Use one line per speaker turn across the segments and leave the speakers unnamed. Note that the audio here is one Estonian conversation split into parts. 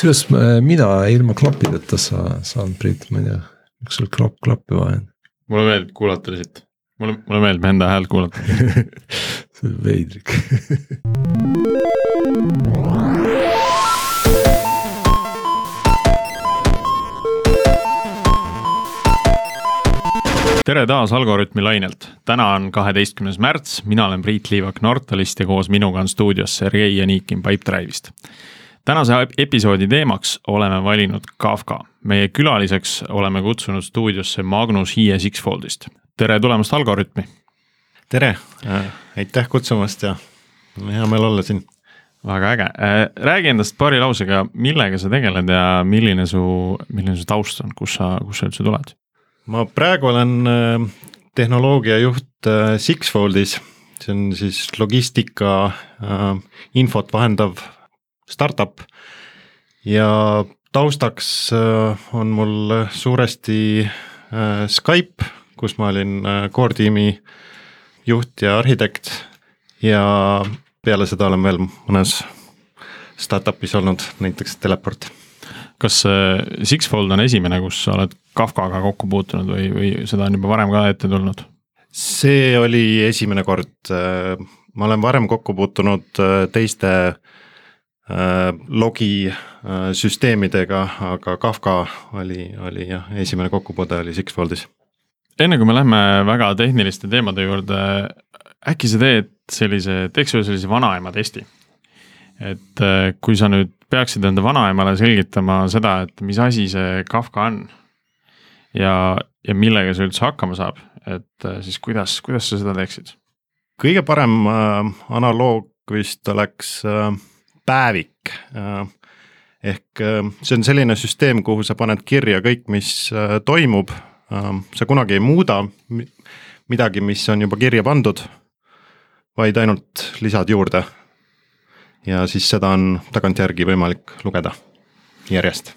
kusjuures äh, mina ilma klappideta sa, saan Priit, ma ei tea, miks sul klapp, klappe vaja on?
mulle meeldib kuulata lihtsalt, mulle, mulle meeldib enda häält kuulata.
See on veidrik.
Tere taas Algorütmi lainelt, täna on kaheteistkümnes märts, mina olen Priit Liivak Nortalist ja koos minuga on stuudios Sergei Janikin Pipedrive'ist. Tänase episoodi teemaks oleme valinud Kafka. meie külaliseks oleme kutsunud stuudiosse Magnus Hiie Sixfoldist. tere tulemast Algorütmi.
tere äh,, aitäh kutsumast ja hea meel olla siin.
väga äge, äh, räägi endast paari lausega, millega sa tegeled ja milline su, milline su taust on, kus sa, kust sa üldse tuled?
ma praegu olen äh, tehnoloogiajuht Sixfoldis, see on siis logistika infot vahendav startup. Ja taustaks on mul suuresti Skype, kus ma olin core tiimi juht ja arhitekt. Ja peale seda olen veel mõnes startup'is olnud, näiteks Teleport.
Kas Sixfold on esimene, kus sa oled Kafkaga kokku puutunud või, või seda on juba varem ka ette tulnud?
see oli esimene kord, ma olen varem kokku puutunud äh, teiste äh, logisüsteemidega, aga Kafka oli, oli jah, esimene kokkupuude oli Sixfoldis.
enne kui me lähme väga tehniliste teemade juurde, äkki sa teed sellise, teeks ühe sellise vanaema testi? et äh, kui sa nüüd peaksid enda vanaemale selgitama seda, et mis asi see Kafka on ja, ja millega see üldse hakkama saab, et äh, siis kuidas, kuidas sa seda teeksid?
kõige parem äh, analoog vist oleks äh, päevik ehk äh, see on selline süsteem, kuhu sa paned kirja kõik, mis äh, toimub äh,. sa kunagi ei muuda midagi, mis on juba kirja pandud, vaid ainult lisad juurde ja siis seda on tagantjärgi võimalik lugeda järjest.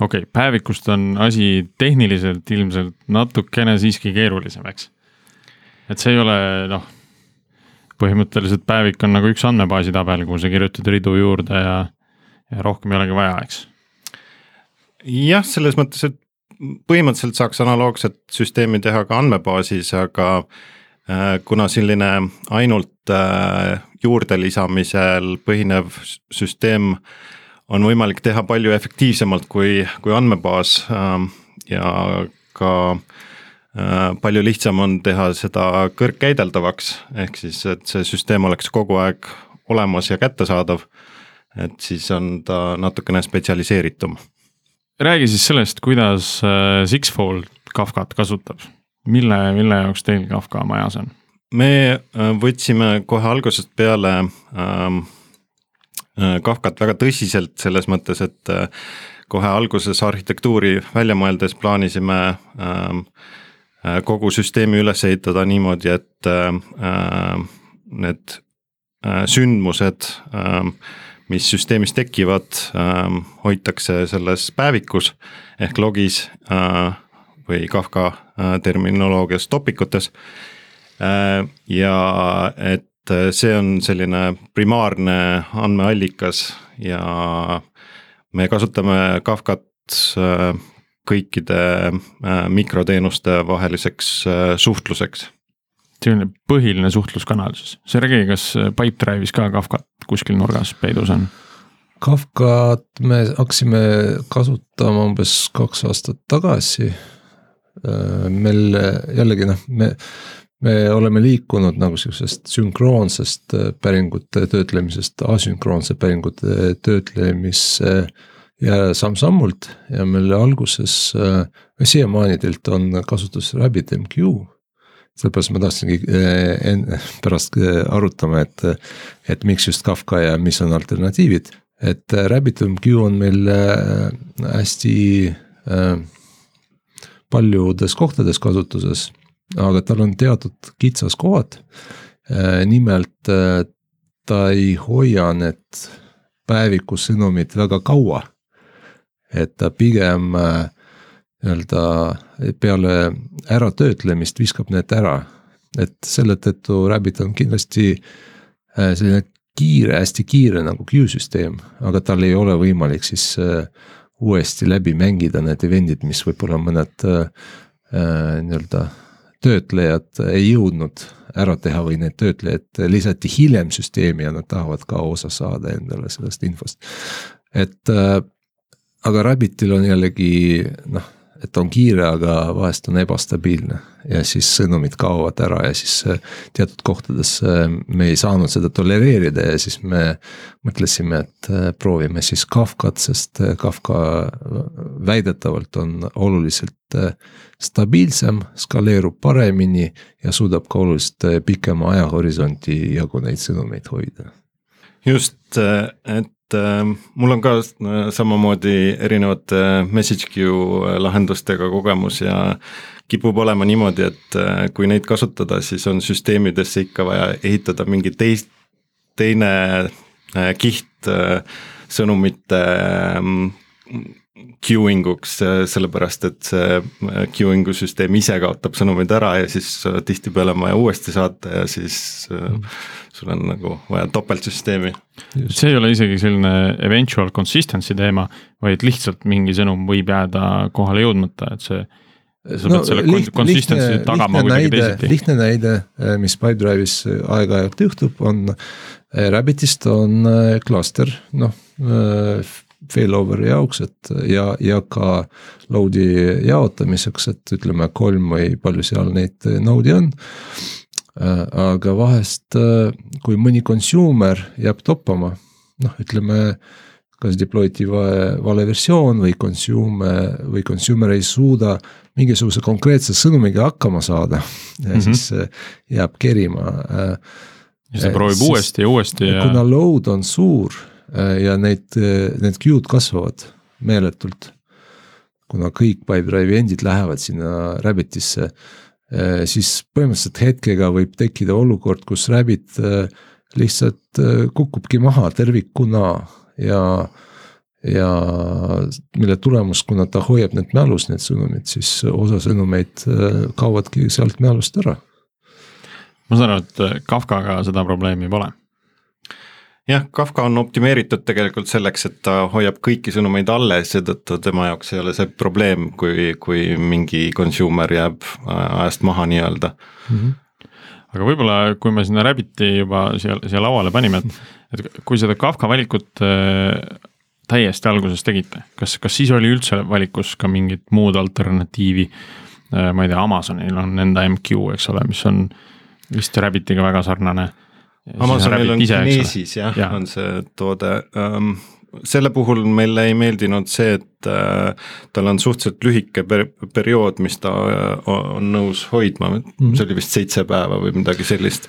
okei okay,, päevikust on asi tehniliselt ilmselt natukene siiski keerulisem, eks? et see ei ole noh, põhimõtteliselt päevik on nagu üks andmebaasi tabel, kuhu sa kirjutad ridu juurde ja, ja rohkem ei olegi vaja, eks?
jah, selles mõttes, et põhimõtteliselt saaks analoogset süsteemi teha ka andmebaasis, aga äh, kuna selline ainult äh, juurde lisamisel põhinev süsteem on võimalik teha palju efektiivsemalt kui, kui andmebaas ähm, ja ka äh, palju lihtsam on teha seda kõrgkäideldavaks, ehk siis, et see süsteem oleks kogu aeg olemas ja kättesaadav. et siis on ta natukene spetsialiseeritum.
räägi siis sellest, kuidas äh, Sixfold Kafkat kasutab, mille, mille jaoks teil Kafka majas on?
me äh, võtsime kohe algusest peale ähm, äh, Kafkat väga tõsiselt selles mõttes, et äh, kohe alguses arhitektuuri välja mõeldes plaanisime ähm, äh, kogu süsteemi üles ehitada niimoodi, et äh, äh need äh, sündmused äh,, mis süsteemis tekivad äh,, hoitakse selles päevikus ehk logis äh, või Kafka äh, terminoloogias topikutes. Äh, ja et äh, see on selline primaarne andmeallikas ja me kasutame Kafkat äh, kõikide mikroteenuste vaheliseks suhtluseks.
selline põhiline suhtluskanal siis, Sergei, kas Pipedrive'is ka Kafkat kuskil nurgas peidus on?
Kafkat me hakkasime kasutama umbes kaks aastat tagasi. meil jällegi noh, me me oleme liikunud nagu sihukesest sünkroonsest äh, päringute töötlemisest asünkroonse päringute töötlemisse ja samm-sammult ja meil alguses äh,, siiamaani teilt on kasutuses RabbitMQ. sellepärast ma tahtsingi äh, enne, pärast äh, arutama, et, et miks just Kafka ja mis on alternatiivid. et RabbitMQ on meil äh, hästi äh, paljudes kohtades kasutuses aga tal on teatud kitsaskohad. Äh, nimelt äh, ta ei hoia need päeviku sõnumid väga kaua. Et ta pigem äh, nii-öelda peale äratöötlemist viskab need ära. et selle tõttu Rabbit on kindlasti selline kiire, hästi kiire nagu queue-süsteem, aga tal ei ole võimalik siis äh, uuesti läbi mängida need event'id, mis võib-olla mõned äh, äh, nii-öelda töötlejad ei jõudnud ära teha või need töötlejad lisati hiljem süsteemi ja nad tahavad ka osa saada endale sellest infost. et äh, aga Rabbitil on jällegi noh et on kiire, aga vahest on ebastabiilne ja siis sõnumid kaovad ära ja siis äh, teatud kohtades äh, me ei saanud seda tolereerida ja siis me mõtlesime, et äh, proovime siis Kafkat, sest Kafka väidetavalt on oluliselt stabiilsem, skaleerub paremini ja suudab ka oluliselt pikema ajahorisonti jagu neid sõnumeid hoida.
just, et mul on ka äh, samamoodi erinevate äh, message queue lahendustega kogemus ja kipub olema niimoodi, et kui neid kasutada, siis on süsteemidesse ikka vaja ehitada mingi teist, teine kiht sõnumite queuing uks, sellepärast et see queuing'u süsteem ise kaotab sõnumid ära ja siis tihtipeale on vaja uuesti saata ja siis mm sul on nagu vaja topeltsüsteemi.
see ei ole isegi selline eventual consistency teema, vaid lihtsalt mingi sõnum võib jääda kohale jõudmata, et see sa no, pead selle liht, consistency lihtne, tagama kuidagi näide, teisiti.
lihtne näide, mis Pipedrive'is aeg-ajalt juhtub, on Rabbitist on klaster, noh failover'i jaoks, et ja, ja ka load'i jaotamiseks, et ütleme kolm või palju seal neid node'i on Äh, aga vahest, äh, kui mõni consumer jääb toppama, noh, ütleme kas deploy'ti vale, vale versioon või consumer või consumer ei suuda mingisuguse konkreetse sõnumiga hakkama saada ja mm -hmm. siis äh, jääb kerima.
ja see proovib siis, uuesti ja uuesti ja.
kuna load on suur ja neid, need queue'd kasvavad meeletult. kuna kõik Pipedrive'i endid lähevad sinna Rabbitisse Äh, siis põhimõtteliselt hetkega võib tekkida olukord, kus Rabbit äh, lihtsalt äh, kukubki maha tervikuna ja, ja mille tulemus, kuna ta hoiab need mälus, need sõnumid, siis osa sõnumeid kaovadki sealt mälust ära.
ma saan aru, et Kafkaga seda probleemi pole
jah, Kafka on optimeeritud tegelikult selleks, et ta hoiab kõiki sõnumeid alles, seetõttu tema jaoks ei ole see probleem, kui, kui mingi consumer jääb ajast maha nii-öelda mm. -hmm
aga võib-olla, kui me sinna Rabbiti juba siia, siia lauale panime, et, et kui seda Kafka valikut äh, täiesti alguses tegite, kas, kas siis oli üldse valikus ka mingit muud alternatiivi äh,? ma ei tea, Amazonil on enda MQ, eks ole, mis on vist Rabbitiga väga sarnane
Amazonil on Kinesis jah ja., on see toode um, selle puhul meile ei meeldinud see, et äh, tal on suhteliselt lühike per periood, mis ta äh, on nõus hoidma mm, -hmm. see oli vist seitse päeva või midagi sellist.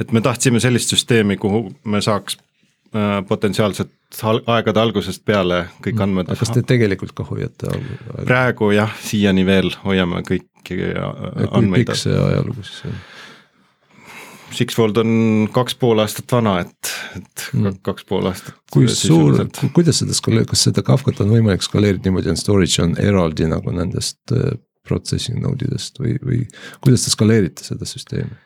et me tahtsime sellist süsteemi, kuhu me saaks äh, potentsiaalselt aegade algusest peale kõik mhm. andmed.
kas te tegelikult ka hoiate?
praegu jah, siiani veel hoiame kõiki andmeid.
kui pikk see ajalugu siis on?
Sixfold on kaks pool aastat vana, et, et mm. kaks pool aastat.
kui suur, kuidas seda skaleerida, kas seda Kafkat on võimalik skaleerida niimoodi, et storage on eraldi nagu nendest äh, processing node idest või, või kuidas te skaleerite seda süsteemi?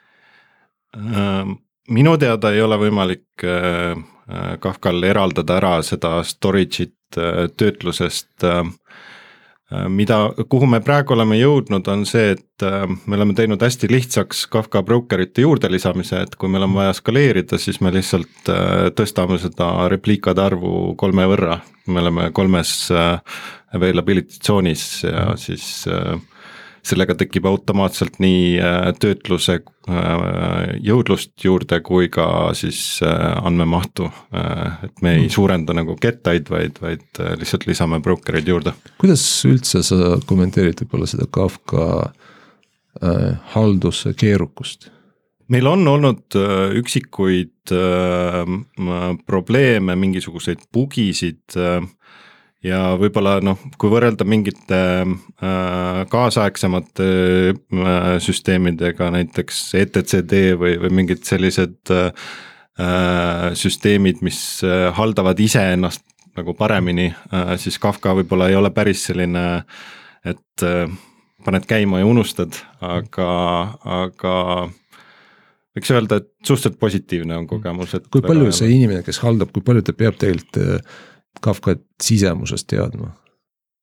Ähm, minu teada ei ole võimalik äh, äh, Kafkal eraldada ära seda storage'it töötlusest Äh, mida, kuhu me praegu oleme jõudnud, on see, et äh, me oleme teinud hästi lihtsaks Kafka brokerite juurde lisamise, et kui meil on vaja skaleerida, siis me lihtsalt äh, tõstame seda repliikade arvu kolme võrra. me oleme kolmes availability tsoonis ja siis sellega tekib automaatselt nii äh, töötluse äh, jõudlust juurde kui ka siis äh, andmemahtu. et me ei mm. suurenda nagu kettaid, vaid, vaid lihtsalt lisame brokereid juurde.
kuidas üldse sa kommenteerid võib-olla seda Kafka äh, halduse keerukust?
meil on olnud üksikuid äh, probleeme, mingisuguseid bugisid äh, ja võib-olla noh, kui võrrelda mingite äh, kaasaegsemate äh, süsteemidega, näiteks etcd või, või mingid sellised äh, äh, süsteemid, mis äh, haldavad iseennast nagu paremini äh,, siis Kafka võib-olla ei ole päris selline, et äh, paned käima ja unustad, aga, aga võiks öelda, et suhteliselt positiivne on kogemus, et.
kui palju see inimene, kes haldab, kui palju ta peab tegelikult äh, Kafkat sisemusest teadma?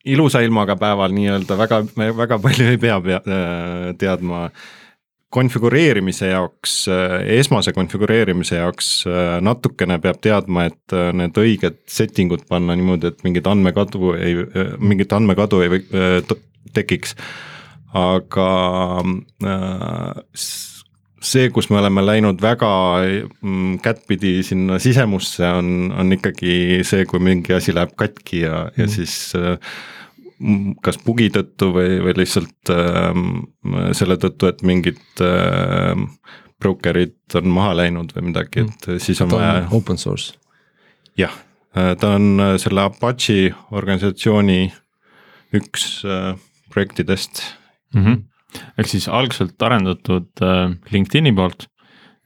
ilusa ilmaga päeval nii-öelda väga, väga palju ei pea, pea äh, teadma konfigureerimise jaoks, esmase konfigureerimise jaoks natukene peab teadma, et need õiged setting ud panna niimoodi, et mingit andmekadu ei, mingit andmekadu ei tekiks. aga see, kus me oleme läinud väga mm, kättpidi sinna sisemusse, on, on ikkagi see, kui mingi asi läheb katki ja mm., ja mhm. siis kas bugi tõttu või, või lihtsalt äh, selle tõttu, et mingid äh, broker'id on maha läinud või midagi, et mm. siis on vaja.
Open source.
jah, äh, ta on äh, selle Apache organisatsiooni üks äh, projektidest
mm. -hmm. Ehk siis algselt arendatud äh, LinkedIni poolt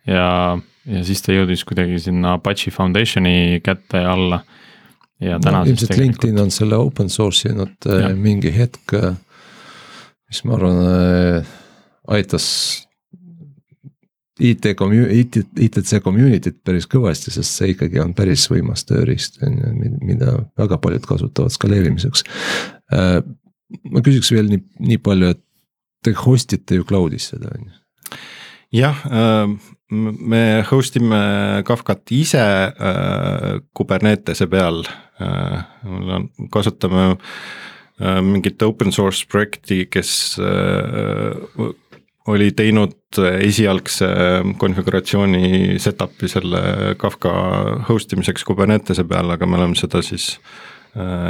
ja, ja siis ta jõudis kuidagi sinna Apache Foundationi kätte ja alla
ja täna no, ilmselt tegelikult... LinkedIn on selle open source inud äh, mingi hetk, äh, mis ma arvan aitas IT community, ITC community't päris kõvasti, sest see ikkagi on päris võimas tööriist, on ju, mida väga paljud kasutavad skaleerimiseks. ma küsiks veel nii, nii palju, et te host ite ju cloud'is seda, on ju
jah, me host ime Kafkat ise Kubernetese peal Äh, kasutame äh, mingit open source projekti, kes äh, oli teinud esialgse konfiguratsiooni setup'i selle Kafka host imiseks Kubernetese peal, aga me oleme seda siis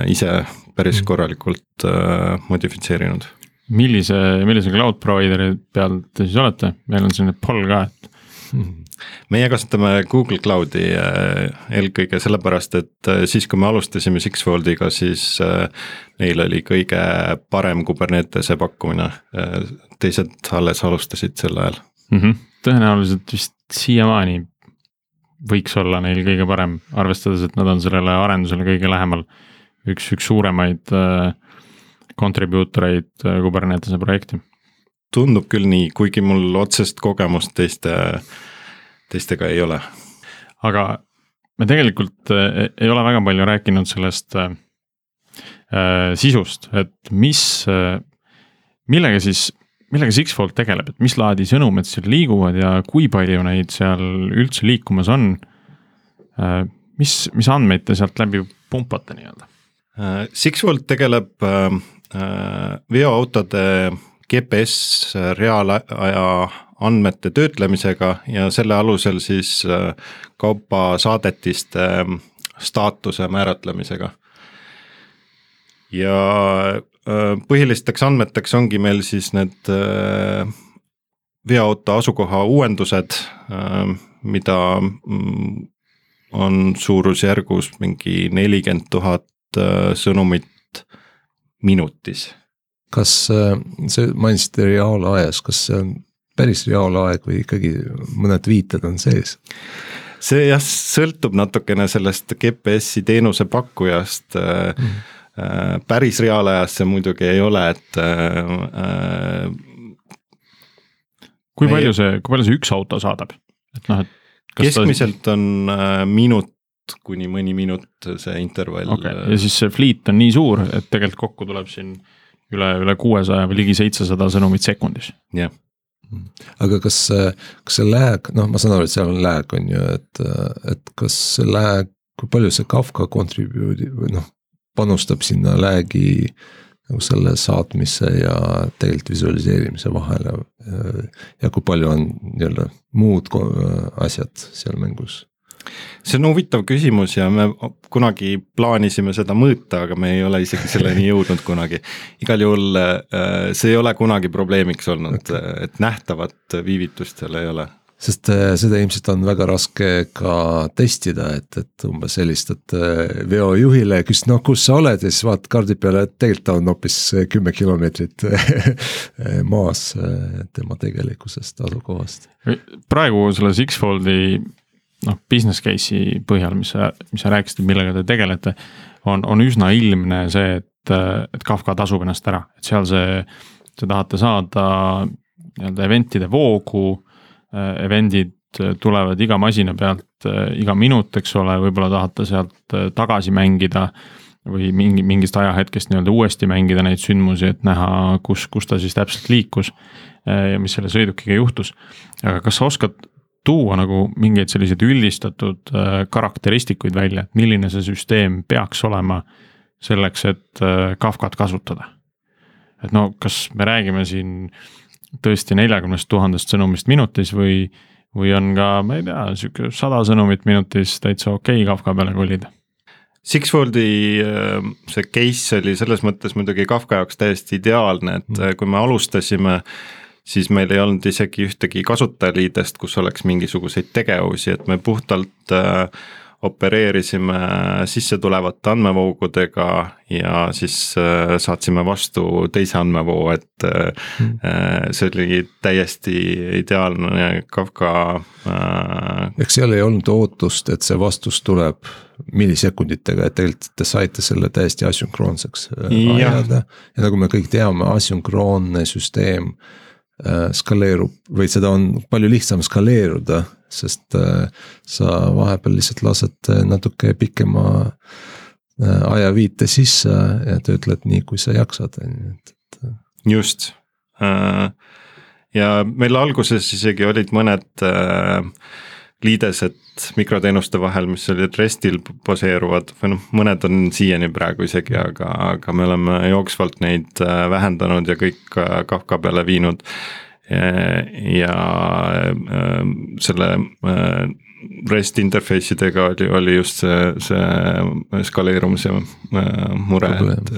ise päris mm. korralikult modifitseerinud.
Millise, millise cloud provider'i peal te siis olete, meil on selline poll ka, et
hmm meie kasutame Google Cloudi äh, eelkõige sellepärast, et äh, siis, kui me alustasime Sixfoldiga, siis äh, neil oli kõige parem Kubernetese pakkumine. teised alles alustasid sel ajal
mm. -hmm. tõenäoliselt vist siiamaani võiks olla neil kõige parem, arvestades, et nad on sellele arendusele kõige lähemal. üks, üks suuremaid contributor eid Kubernetese projekti
tundub küll nii, kuigi mul otsest kogemust teiste äh, teistega ei ole.
aga me tegelikult äh, ei ole väga palju rääkinud sellest äh, äh, sisust, et mis äh,, millega siis, millega Sixfold tegeleb, et mis laadi sõnumid seal liiguvad ja kui palju neid seal üldse liikumas on äh,. mis, mis andmeid te sealt läbi pumpate nii-öelda
äh,? Sixfold tegeleb äh, äh veoautode GPS reaalaja andmete töötlemisega ja selle alusel siis äh, kaubasaadetiste ähm, staatuse määratlemisega. ja äh, põhilisteks andmeteks ongi meil siis need äh, veoauto asukoha uuendused, mida mm, on suurusjärgus mingi nelikümmend tuhat sõnumit minutis.
kas sa mainisid reaalajas, kas see on päris reaalaeg või ikkagi mõned viited on sees?
see jah, sõltub natukene sellest GPS-i teenuse pakkujast mm. -hmm. päris reaalajas see muidugi ei ole, et äh,.
kui palju see, kui palju see üks auto saadab, et noh, et.
keskmiselt ta... on äh, minut kuni mõni minut see intervall.
okei okay., ja siis see fleet on nii suur, et tegelikult kokku tuleb siin üle, üle kuuesaja või ligi seitsesada sõnumit sekundis.
jah
aga kas, kas see lag, noh, ma saan aru, et seal on lag on ju, et, et kas see lag, kui palju see Kafka contribute'i või noh, panustab sinna lag'i nagu selle saatmise ja tegelikult visualiseerimise vahele. ja kui palju on nii-öelda muud asjad seal mängus
see on huvitav küsimus ja me kunagi plaanisime seda mõõta, aga me ei ole isegi selleni jõudnud kunagi. igal juhul äh, see ei ole kunagi probleemiks olnud okay., et nähtavat viivitust seal ei ole
sest äh, seda ilmselt on väga raske ka testida, et, et umbes helistad äh, veojuhile ja küsid, no kus sa oled ja siis vaatad kaardi peale, et tegelikult ta on hoopis kümme kilomeetrit maas tema tegelikkusest asukohast.
praegu selle Sixfoldi noh, business case'i põhjal, mis sa, mis sa rääkisid, millega te tegelete, on, on üsna ilmne see, et, et Kafka tasub ennast ära, et seal see, te tahate saada nii-öelda event'ide voogu event'id tulevad iga masina pealt iga minut, eks ole, võib-olla tahate sealt tagasi mängida või mingi, mingist ajahetkest nii-öelda uuesti mängida neid sündmusi, et näha, kus, kus ta siis täpselt liikus ja mis selle sõidukiga juhtus. aga kas sa oskad tuua nagu mingeid selliseid üldistatud karakteristikuid välja, et milline see süsteem peaks olema selleks, et Kafkat kasutada? et no kas me räägime siin tõesti neljakümnest tuhandest sõnumist minutis või, või on ka, ma ei tea, sihuke sada sõnumit minutis täitsa okei okay Kafka peale kolida
Sixfoldi äh, see case oli selles mõttes muidugi Kafka jaoks täiesti ideaalne, et mm. kui me alustasime, siis meil ei olnud isegi ühtegi kasutajaliidest, kus oleks mingisuguseid tegevusi, et me puhtalt äh, opereerisime sissetulevate andmevoogudega ja siis äh, saatsime vastu teise andmevoo, et mm. see oli täiesti ideaalne Kafka.
eks seal ei olnud ootust, et see vastus tuleb millisekunditega, et tegelikult te saite selle täiesti asünkroonseks ajada. ja nagu me kõik teame, asünkroonne süsteem skaleerub või seda on palju lihtsam skaleeruda sest äh, sa vahepeal lihtsalt lased äh, natuke pikema äh, ajaviite sisse ja töötled nii, kui sa jaksad, on ju, et, et.
just ja meil alguses isegi olid mõned liidesed mikroteenuste vahel, mis olid REST-il baseeruvad või noh, mõned on siiani praegu isegi, aga, aga me oleme jooksvalt neid vähendanud ja kõik Kafka peale viinud ja selle äh, REST interface idega oli, oli just see, see skaleerumise äh, mure, et.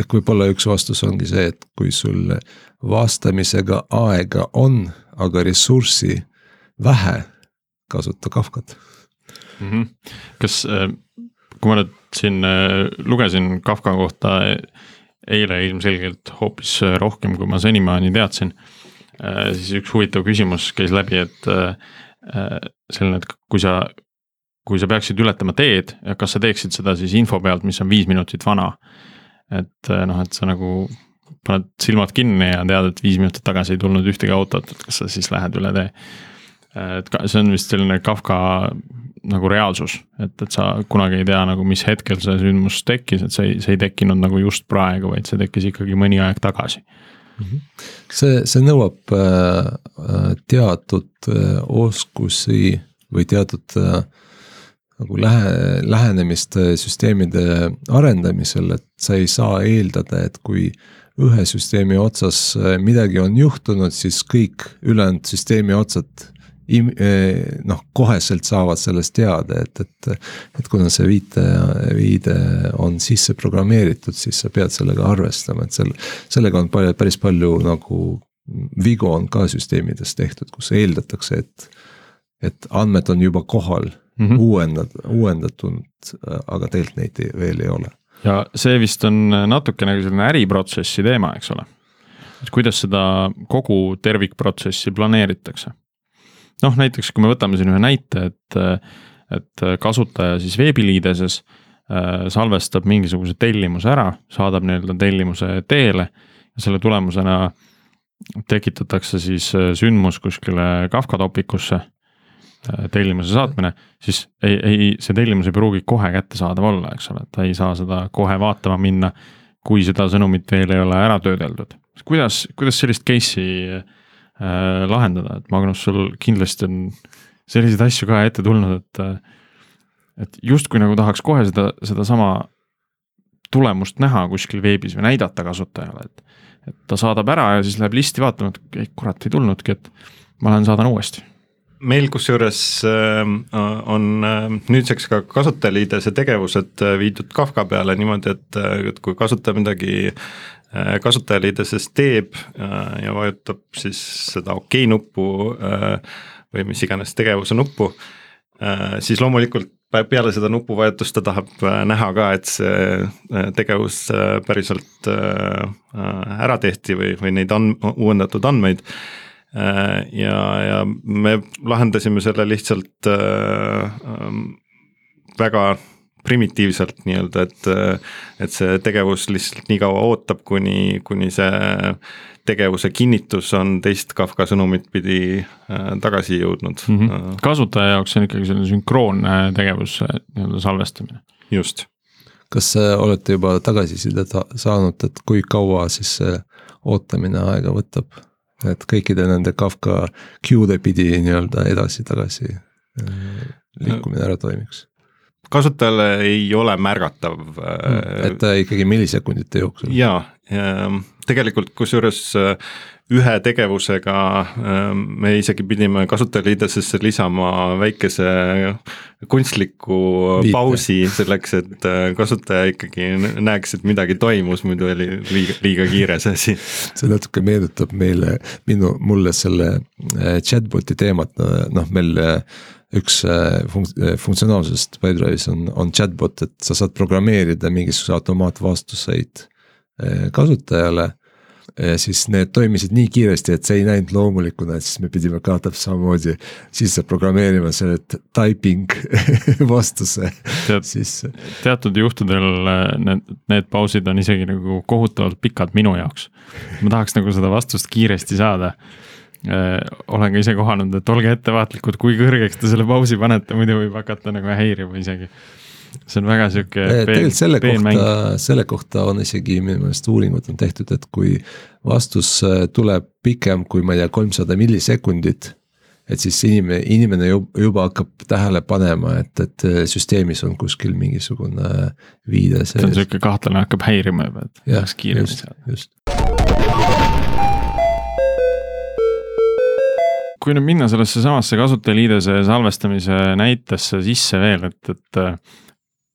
ehk võib-olla üks vastus ongi see, et kui sul vastamisega aega on, aga ressurssi vähe, kasuta Kafkat
mm. -hmm. kas, äh, kui ma nüüd siin lugesin Kafka kohta eile ilmselgelt hoopis äh, rohkem, kui ma senimaani teadsin. Äh, siis üks huvitav küsimus käis läbi, et äh, selline, et kui sa, kui sa peaksid ületama teed, kas sa teeksid seda siis info pealt, mis on viis minutit vana. et noh, et sa nagu paned silmad kinni ja tead, et viis minutit tagasi ei tulnud ühtegi autot, et kas sa siis lähed üle tee. Et see on vist selline Kafka nagu reaalsus, et, et sa kunagi ei tea nagu, mis hetkel see sündmus tekkis, et see ei, see ei tekkinud nagu just praegu, vaid see tekkis ikkagi mõni aeg tagasi.
-hmm. see, see nõuab äh, äh, teatud äh, oskusi või teatud nagu lähe, lähenemist äh, süsteemide arendamisel, et sa ei saa eeldada, et kui ühe süsteemi otsas midagi on juhtunud, siis kõik ülejäänud süsteemi otsad noh, koheselt saavad sellest teada, et, et. et kuna see viite, viide on sisse programmeeritud, siis sa pead sellega arvestama, et selle, sellega on palju, päris palju nagu vigu on ka süsteemides tehtud, kus eeldatakse, et. et andmed on juba kohal mm -hmm. uuendad, uuendatud, aga tegelikult neid ei, veel ei ole.
ja see vist on natuke nagu selline äriprotsessi teema, eks ole et kuidas seda kogu tervikprotsessi planeeritakse noh, näiteks kui me võtame siin ühe näite, et, et kasutaja siis veebiliideses äh, salvestab mingisuguse tellimuse ära, saadab nii-öelda tellimuse teele ja selle tulemusena tekitatakse siis äh, sündmus kuskile Kafka topikusse äh, tellimuse saatmine, siis ei, ei, see tellimus ei pruugi kohe kättesaadav olla, eks ole, ta ei saa seda kohe vaatama minna, kui seda sõnumit veel ei ole ära töödeldud. kuidas, kuidas sellist case'i äh, lahendada, et Magnus, sul kindlasti on selliseid asju ka ette tulnud, et. et justkui nagu tahaks kohe seda, sedasama tulemust näha kuskil veebis või näidata kasutajale, et. et ta saadab ära ja siis läheb listi vaatama, et ei kurat, ei tulnudki, et ma lähen saadan uuesti
meil kusjuures äh, on äh, nüüdseks ka kasutajaliidese tegevused äh, viidud Kafka peale niimoodi, et kui kasutaja midagi Äh, kasutajaliideses teeb äh, ja vajutab siis seda okei okay nuppu äh, või mis iganes tegevuse nuppu, siis loomulikult peale seda nupuvajutust ta tahab näha ka, et see tegevus päriselt ära tehti või, või neid and-, uuendatud andmeid. ja, ja me lahendasime selle lihtsalt ähm, väga primitiivselt nii-öelda, et, et see tegevus lihtsalt nii kaua ootab, kuni, kuni see tegevuse kinnitus on teist Kafka sõnumit pidi äh, tagasi jõudnud
mm. -hmm. kasutaja jaoks on ikkagi selline sünkroonne tegevus, nii-öelda salvestamine.
just.
kas olete juba tagasisidet saanud, et kui kaua siis see ootamine aega võtab? et kõikide nende Kafka queue'de pidi nii-öelda edasi-tagasi äh, liikumine ära toimiks
kasutajale ei ole märgatav.
Mm, et ikkagi millisekundite jooksul.
jaa, tegelikult kusjuures äh, ühe tegevusega äh, me isegi pidime kasutajaliidesesse lisama väikese kunstliku Viite. pausi selleks, et äh, kasutaja ikkagi näeks, et midagi toimus, muidu oli liiga, liiga kiire see asi.
see natuke meenutab meile, minu, mulle selle chatbot'i teemat, noh meil üks funk-, funktsionaalsusest Pipedrive'is on, on chatbot, et sa saad programmeerida mingisuguseid automaatvastuseid kasutajale ja siis need toimisid nii kiiresti, et see ei näinud loomulikuna, et siis me pidime ka täpselt samamoodi sisse programmeerima selle typing vastuse sisse.
teatud juhtudel äh, need, need pausid on isegi nagu kohutavalt pikad minu jaoks. ma tahaks nagu seda vastust kiiresti saada äh, olen ka ise kohanud, et olge ettevaatlikud, kui kõrgeks te selle pausi panete, muidu võib hakata nagu häirima isegi see on väga sihuke.
tegelikult selle kohta, selle kohta on isegi minu meelest uuringud on tehtud, et kui vastus äh, tuleb pikem kui ma ei tea, kolmsada millisekundit. et siis inimene, inimene juba hakkab tähele panema, et, et äh, süsteemis on kuskil mingisugune viide
see on sihuke kahtlane, hakkab häirima juba, et tahaks kiiremini saada. just kui nüüd minna sellesse samasse kasutajaliidese salvestamise näitesse sisse veel, et, et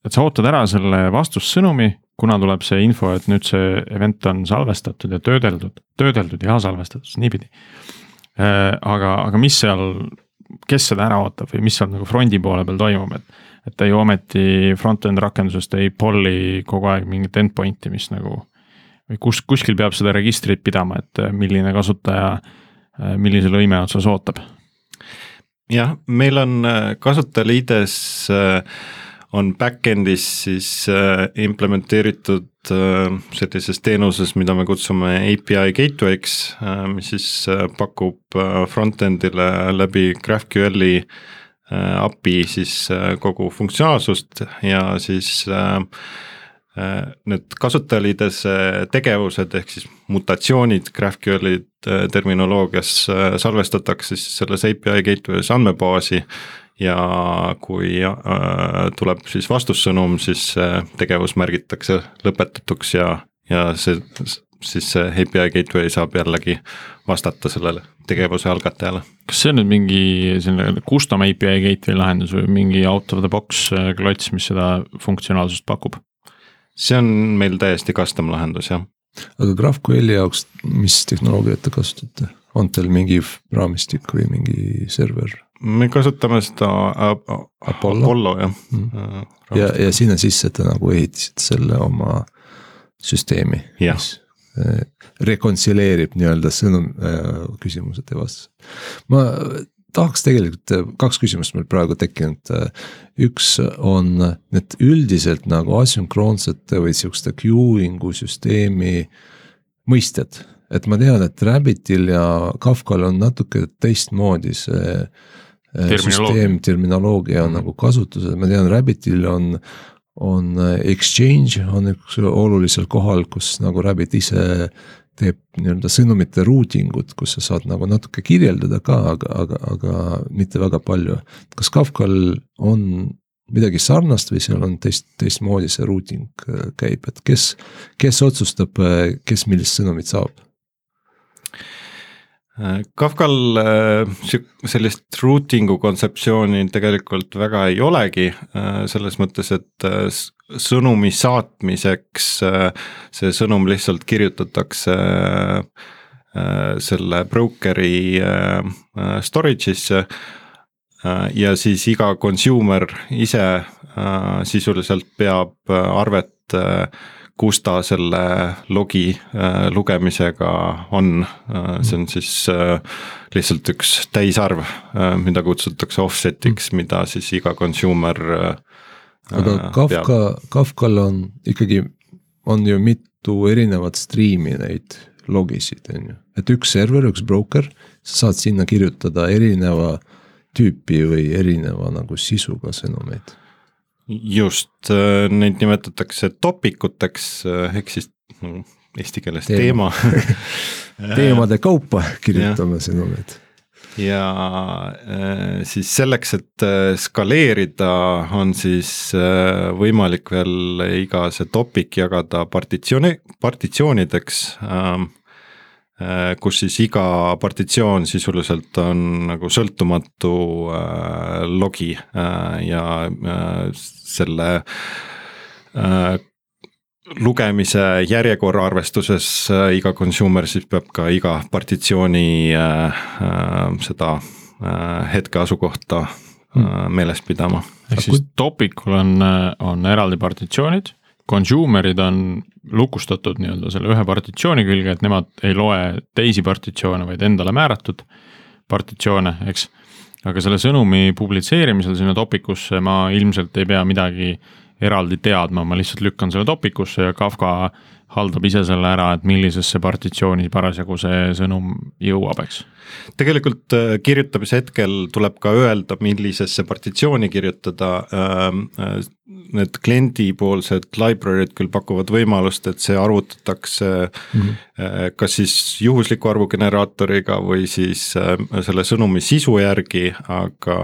et sa ootad ära selle vastussõnumi, kuna tuleb see info, et nüüd see event on salvestatud ja töödeldud, töödeldud ja salvestatud, niipidi. Aga, aga mis seal, kes seda ära ootab või mis seal nagu front'i poole peal toimub, et. et ta ju ometi front-end rakendusest ei pull'i kogu aeg mingit endpoint'i, mis nagu. või kus, kuskil peab seda registrit pidama, et milline kasutaja, millise lõime otsas ootab.
jah, meil on äh, kasutajaliides äh, on back-end'is siis äh, implementeeritud äh, sellises teenuses, mida me kutsume API gateway'ks äh,, mis siis äh, pakub äh, front-end'ile läbi GraphQL-i äh, API siis äh, kogu funktsionaalsust ja siis äh, äh need kasutajaliidese tegevused ehk siis mutatsioonid GraphQL-i äh, terminoloogias salvestatakse siis selles API gateway's andmebaasi ja kui äh, tuleb siis vastussõnum, siis tegevus märgitakse lõpetatuks ja, ja see siis see API gateway saab jällegi vastata sellele tegevuse algatajale.
kas see on nüüd mingi selline custom API gateway lahendus või mingi out of the box äh, klots, mis seda funktsionaalsust pakub?
See on meil täiesti custom lahendus, jah.
aga GraphQL-i jaoks, mis tehnoloogiat te kasutate, on teil mingi raamistik või mingi server?
me kasutame seda Apollo, Apollo jah mm..
Äh, ja, ja sinna sisse te nagu ehitasite selle oma süsteemi, mis äh, rekontsileerib nii-öelda sõnum äh,, küsimused ja vastused. ma tahaks tegelikult, äh, kaks küsimust meil praegu tekkinud. üks on need üldiselt nagu asünkroonsete või sihukeste queuing'u süsteemi mõisted. et ma tean, et Rabbitil ja Kafkal on natuke teistmoodi see Äh, süsteem, terminoloogia on mm -hmm. nagu kasutusel, ma tean, Rabbitil on. on äh, exchange on üks olulisel kohal, kus nagu Rabbit ise teeb nii-öelda sõnumite routing ut, kus sa saad nagu natuke kirjeldada ka, aga, aga, aga mitte väga palju. kas Kafkal on midagi sarnast või seal on teist, teistmoodi see routing äh, käib, et kes, kes otsustab, kes millist sõnumit saab?
Kafkal äh, sellist routing'u kontseptsiooni tegelikult väga ei olegi, äh, selles mõttes, et äh, sõnumi saatmiseks see sõnum lihtsalt kirjutatakse selle broker'i storage'isse. ja siis iga consumer ise sisuliselt peab arvet kus ta selle logi äh, lugemisega on äh,, see on siis äh, lihtsalt üks täisarv äh,, mida kutsutakse offset'iks, mida siis iga consumer äh,
aga
äh,
Kafka, Kafkal on ikkagi, on ju mitu erinevat striimi neid logisid, on ju. et üks server, üks broker, sa saad sinna kirjutada erineva tüüpi või erineva nagu sisuga sõnumeid.
just, neid nimetatakse topikuteks ehk siis no, eesti keeles teema,
teema. teemade kaupa kirjutame sõnumeid
ja äh, siis selleks, et äh, skaleerida, on siis äh, võimalik veel iga see topic jagada partitsiooni, partitsioonideks. Ähm, kus siis iga partitsioon sisuliselt on nagu sõltumatu logi ja selle lugemise järjekorra arvestuses äh, iga consumer siis peab ka iga partitsiooni äh, äh, seda äh, hetke asukohta äh, meeles pidama.
ehk siis topicul on, äh, on eraldi partitsioonid, consumer'id on lukustatud nii-öelda selle ühe partitsiooni külge, et nemad ei loe teisi partitsioone, vaid endale määratud partitsioone, eks. aga selle sõnumi publitseerimisel sinna topic usse ma ilmselt ei pea midagi äh, eraldi teadma, ma lihtsalt lükkan selle topikusse ja Kafka haldab ise selle ära, et millisesse partitsiooni parasjagu see sõnum jõuab, eks.
tegelikult äh, kirjutamise hetkel tuleb ka öelda, millisesse partitsiooni kirjutada. Äh, need kliendipoolsed library'd küll pakuvad võimalust, et see arvutatakse mm -hmm. kas siis juhusliku arvu generaatoriga või siis selle sõnumi sisu järgi, aga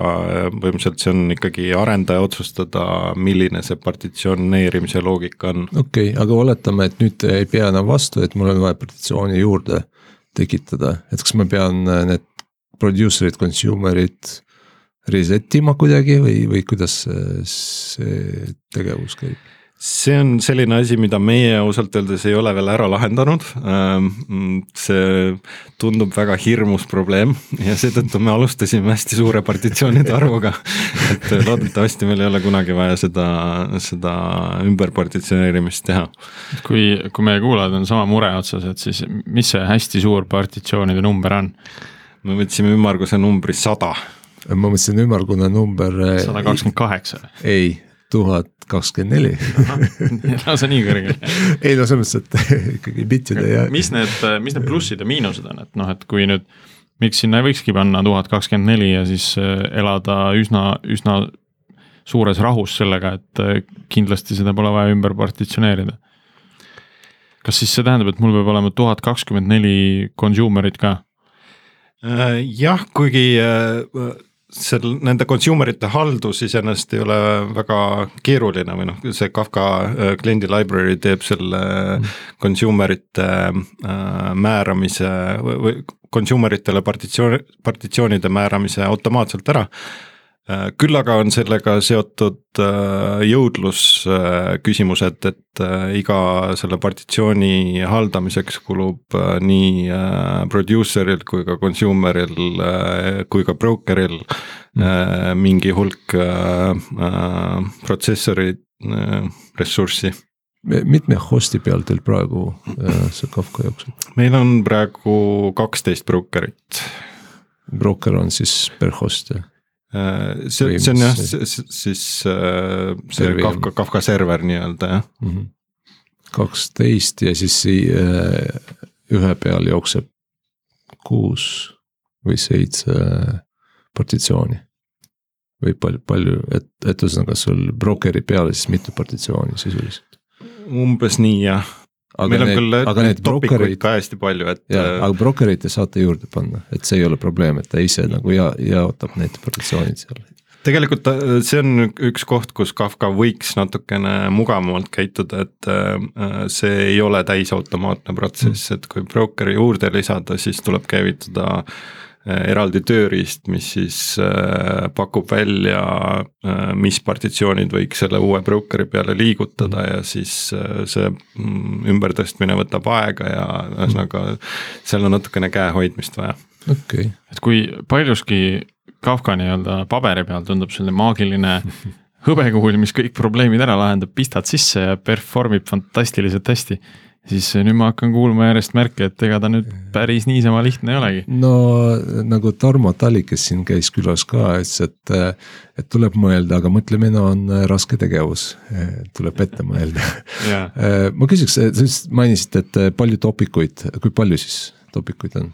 põhimõtteliselt see on ikkagi arendaja otsustada, milline see partitsioneerimise loogika on.
okei okay,, aga oletame, et nüüd ei pea enam vastu, et mul on vaja partitsiooni juurde tekitada, et kas ma pean need producer'id, consumer'id reset ima kuidagi või, või kuidas see tegevus käib?
see on selline asi, mida meie ausalt öeldes ei ole veel ära lahendanud. Ähm, see tundub väga hirmus probleem ja seetõttu me alustasime hästi suure partitsioonide arvuga. et loodetavasti meil ei ole kunagi vaja seda, seda ümberpartitsioneerimist teha.
kui, kui meie kuulajad on sama mure otsas, et siis mis see hästi suur partitsioonide number on?
me võtsime ümmarguse numbri sada
ma mõtlesin ümmargune number.
Eh, sada kakskümmend kaheksa.
ei, tuhat kakskümmend neli.
lausa nii kõrge
ei no selles mõttes, et ikkagi bitide ja.
mis need, mis need plussid ja miinused on, et noh, et kui nüüd, miks sinna ei võikski panna tuhat kakskümmend neli ja siis eh, elada üsna, üsna suures rahus sellega, et eh, kindlasti seda pole vaja ümber partitsioneerida. kas siis see tähendab, et mul peab olema tuhat kakskümmend neli consumer'it ka?
jah, kuigi seal nende consumer ite haldus iseenesest ei ole väga keeruline või noh, see Kafka äh, kliendi library teeb selle mm. consumer ite äh, määramise või consumer itele partitsioon, partitsioonide määramise automaatselt ära küll aga on sellega seotud äh, jõudlusküsimused, äh, et iga selle partitsiooni haldamiseks kulub nii producer'il kui ka consumer'il kui ka broker'il mm. mingi hulk protsessori ressurssi
mitme host'i peal teil praegu see Kafka jookseb?
meil on praegu kaksteist brokerit.
broker on siis per host jah?
Äh, see, see on jah, siis äh, see Kafka, Kafka server nii-öelda jah. Mm -hmm..
kaksteist ja siis äh, ühe peal jookseb kuus või seitse partitsiooni. või palju, palju, et, et ühesõnaga sul brokeri peale siis mitu partitsiooni sisuliselt?
umbes nii jah
aga meil on need, küll aga need brokerid
ka hästi palju, et.
jaa, aga brokerid te saate juurde panna, et see ei ole probleem, et ta ise nagu ja, jaotab need proportsioonid seal.
tegelikult äh, see on üks koht, kus Kafka võiks natukene mugavamalt käituda, et äh, see ei ole täisautomaatne protsess, et kui brokeri juurde lisada, siis tuleb käivitada Äh, eraldi tööriist, mis siis äh, pakub välja, äh, mis partitsioonid võiks selle uue brokeri peale liigutada ja siis see mm, ümbertõstmine võtab aega ja ühesõnaga seal on natukene käehoidmist vaja.
okei okay.,
et kui paljuski Kafka nii-öelda paberi peal tundub selline maagiline hõbekuul, mis kõik probleemid ära lahendab, pistad sisse ja perform ib fantastiliselt hästi. Siis nüüd ma hakkan kuulma järjest märke, et ega ta nüüd päris niisama lihtne ei olegi.
no nagu Tarmo Tali, kes siin käis külas ka, ütles, et, et tuleb mõelda, aga mõtlemine on raske tegevus. tuleb ette mõelda ma küsiks, sa just mainisid, et palju topikuid, kui palju siis topikuid on?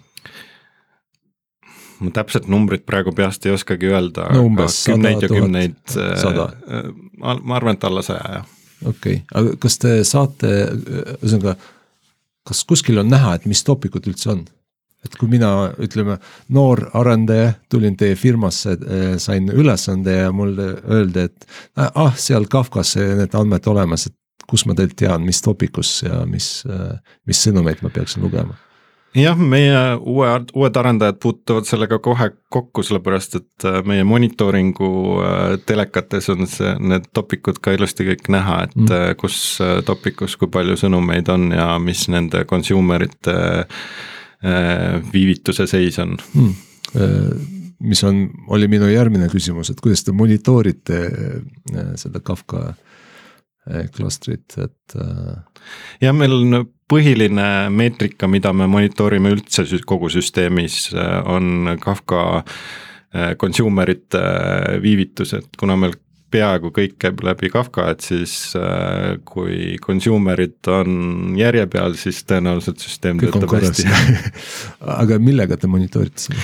ma täpset numbrit praegu peast ei oskagi öelda
no,. kümneid
ja kümneid. ma arvan, et alla saja, jah
okei okay., aga kas te saate, ühesõnaga, kas kuskil on näha, et mis topikud üldse on? et kui mina, ütleme, noor arendaja, tulin teie firmasse, eh, sain ülesande ja mulle öeldi, et ah, seal Kafkas need andmed olemas, et kus ma teilt tean, mis topikus ja mis, eh, mis sõnumeid ma peaksin lugema
jah, meie uue, uued arendajad puutuvad sellega kohe kokku, sellepärast et äh, meie monitooringu äh, telekates on see, need topikud ka ilusti kõik näha, et mm. Äh, kus topikus, kui palju sõnumeid on ja mis nende consumer ite viivituse seis on
mm mis on, oli minu järgmine küsimus, et kuidas te monitoorite seda Kafka klastrit, et.
jah, meil on põhiline meetrika, mida me monitoorime üldse kogu süsteemis, äh, on Kafka äh, consumer ite äh, viivitused, kuna meil peaaegu kõik käib läbi Kafka, et siis kui consumer'id on järje peal, siis tõenäoliselt süsteem
kõik töötab hästi aga millega te monitoorite seda?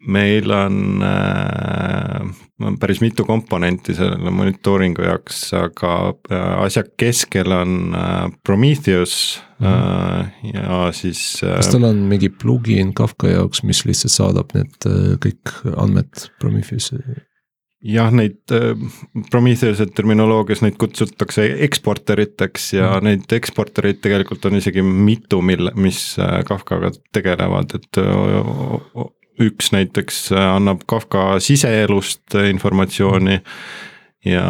Meil on äh, päris mitu komponenti selle monitooringu jaoks, aga äh, asja keskel on äh, Prometheus mm -hmm. ja siis.
kas tal on mingi plugin Kafka jaoks, mis lihtsalt saadab need kõik andmed Prometheusi?
jah, neid Prometheuse terminoloogias neid kutsutakse eksporteriteks ja mm. neid eksportereid tegelikult on isegi mitu, mille, mis Kafkaga tegelevad, et üks näiteks äh, annab Kafka siseelust äh, informatsiooni ja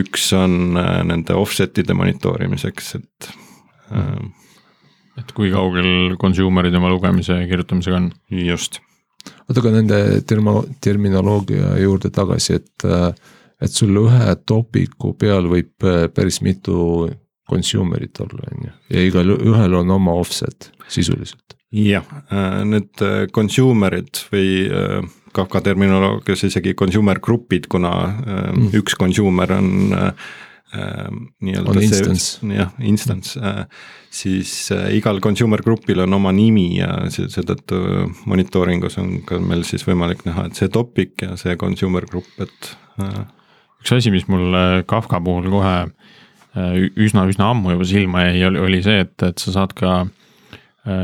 üks on äh, nende offset'ide monitoorimiseks, et
äh,. et kui kaugel consumer'id oma lugemise ja kirjutamisega on?
just.
oota, aga nende termo-, terminoloogia juurde tagasi, et, et sul ühe topiku peal võib päris mitu consumer'it olla, on ju, ja igal ühel on oma offset sisuliselt
jah, äh, need äh, consumer'id või äh, Kafka terminoloogias isegi consumer grupid, kuna mm. üks consumer on nii-öelda
see,
jah, instance, siis igal consumer grupil on oma nimi ja seetõttu monitooringus on ka meil siis võimalik näha, et see topic ja see consumer grupp, et.
üks asi, mis mul Kafka puhul kohe üsna-üsna ammu juba silma jäi, oli, see, et, et sa saad ka äh, Äh,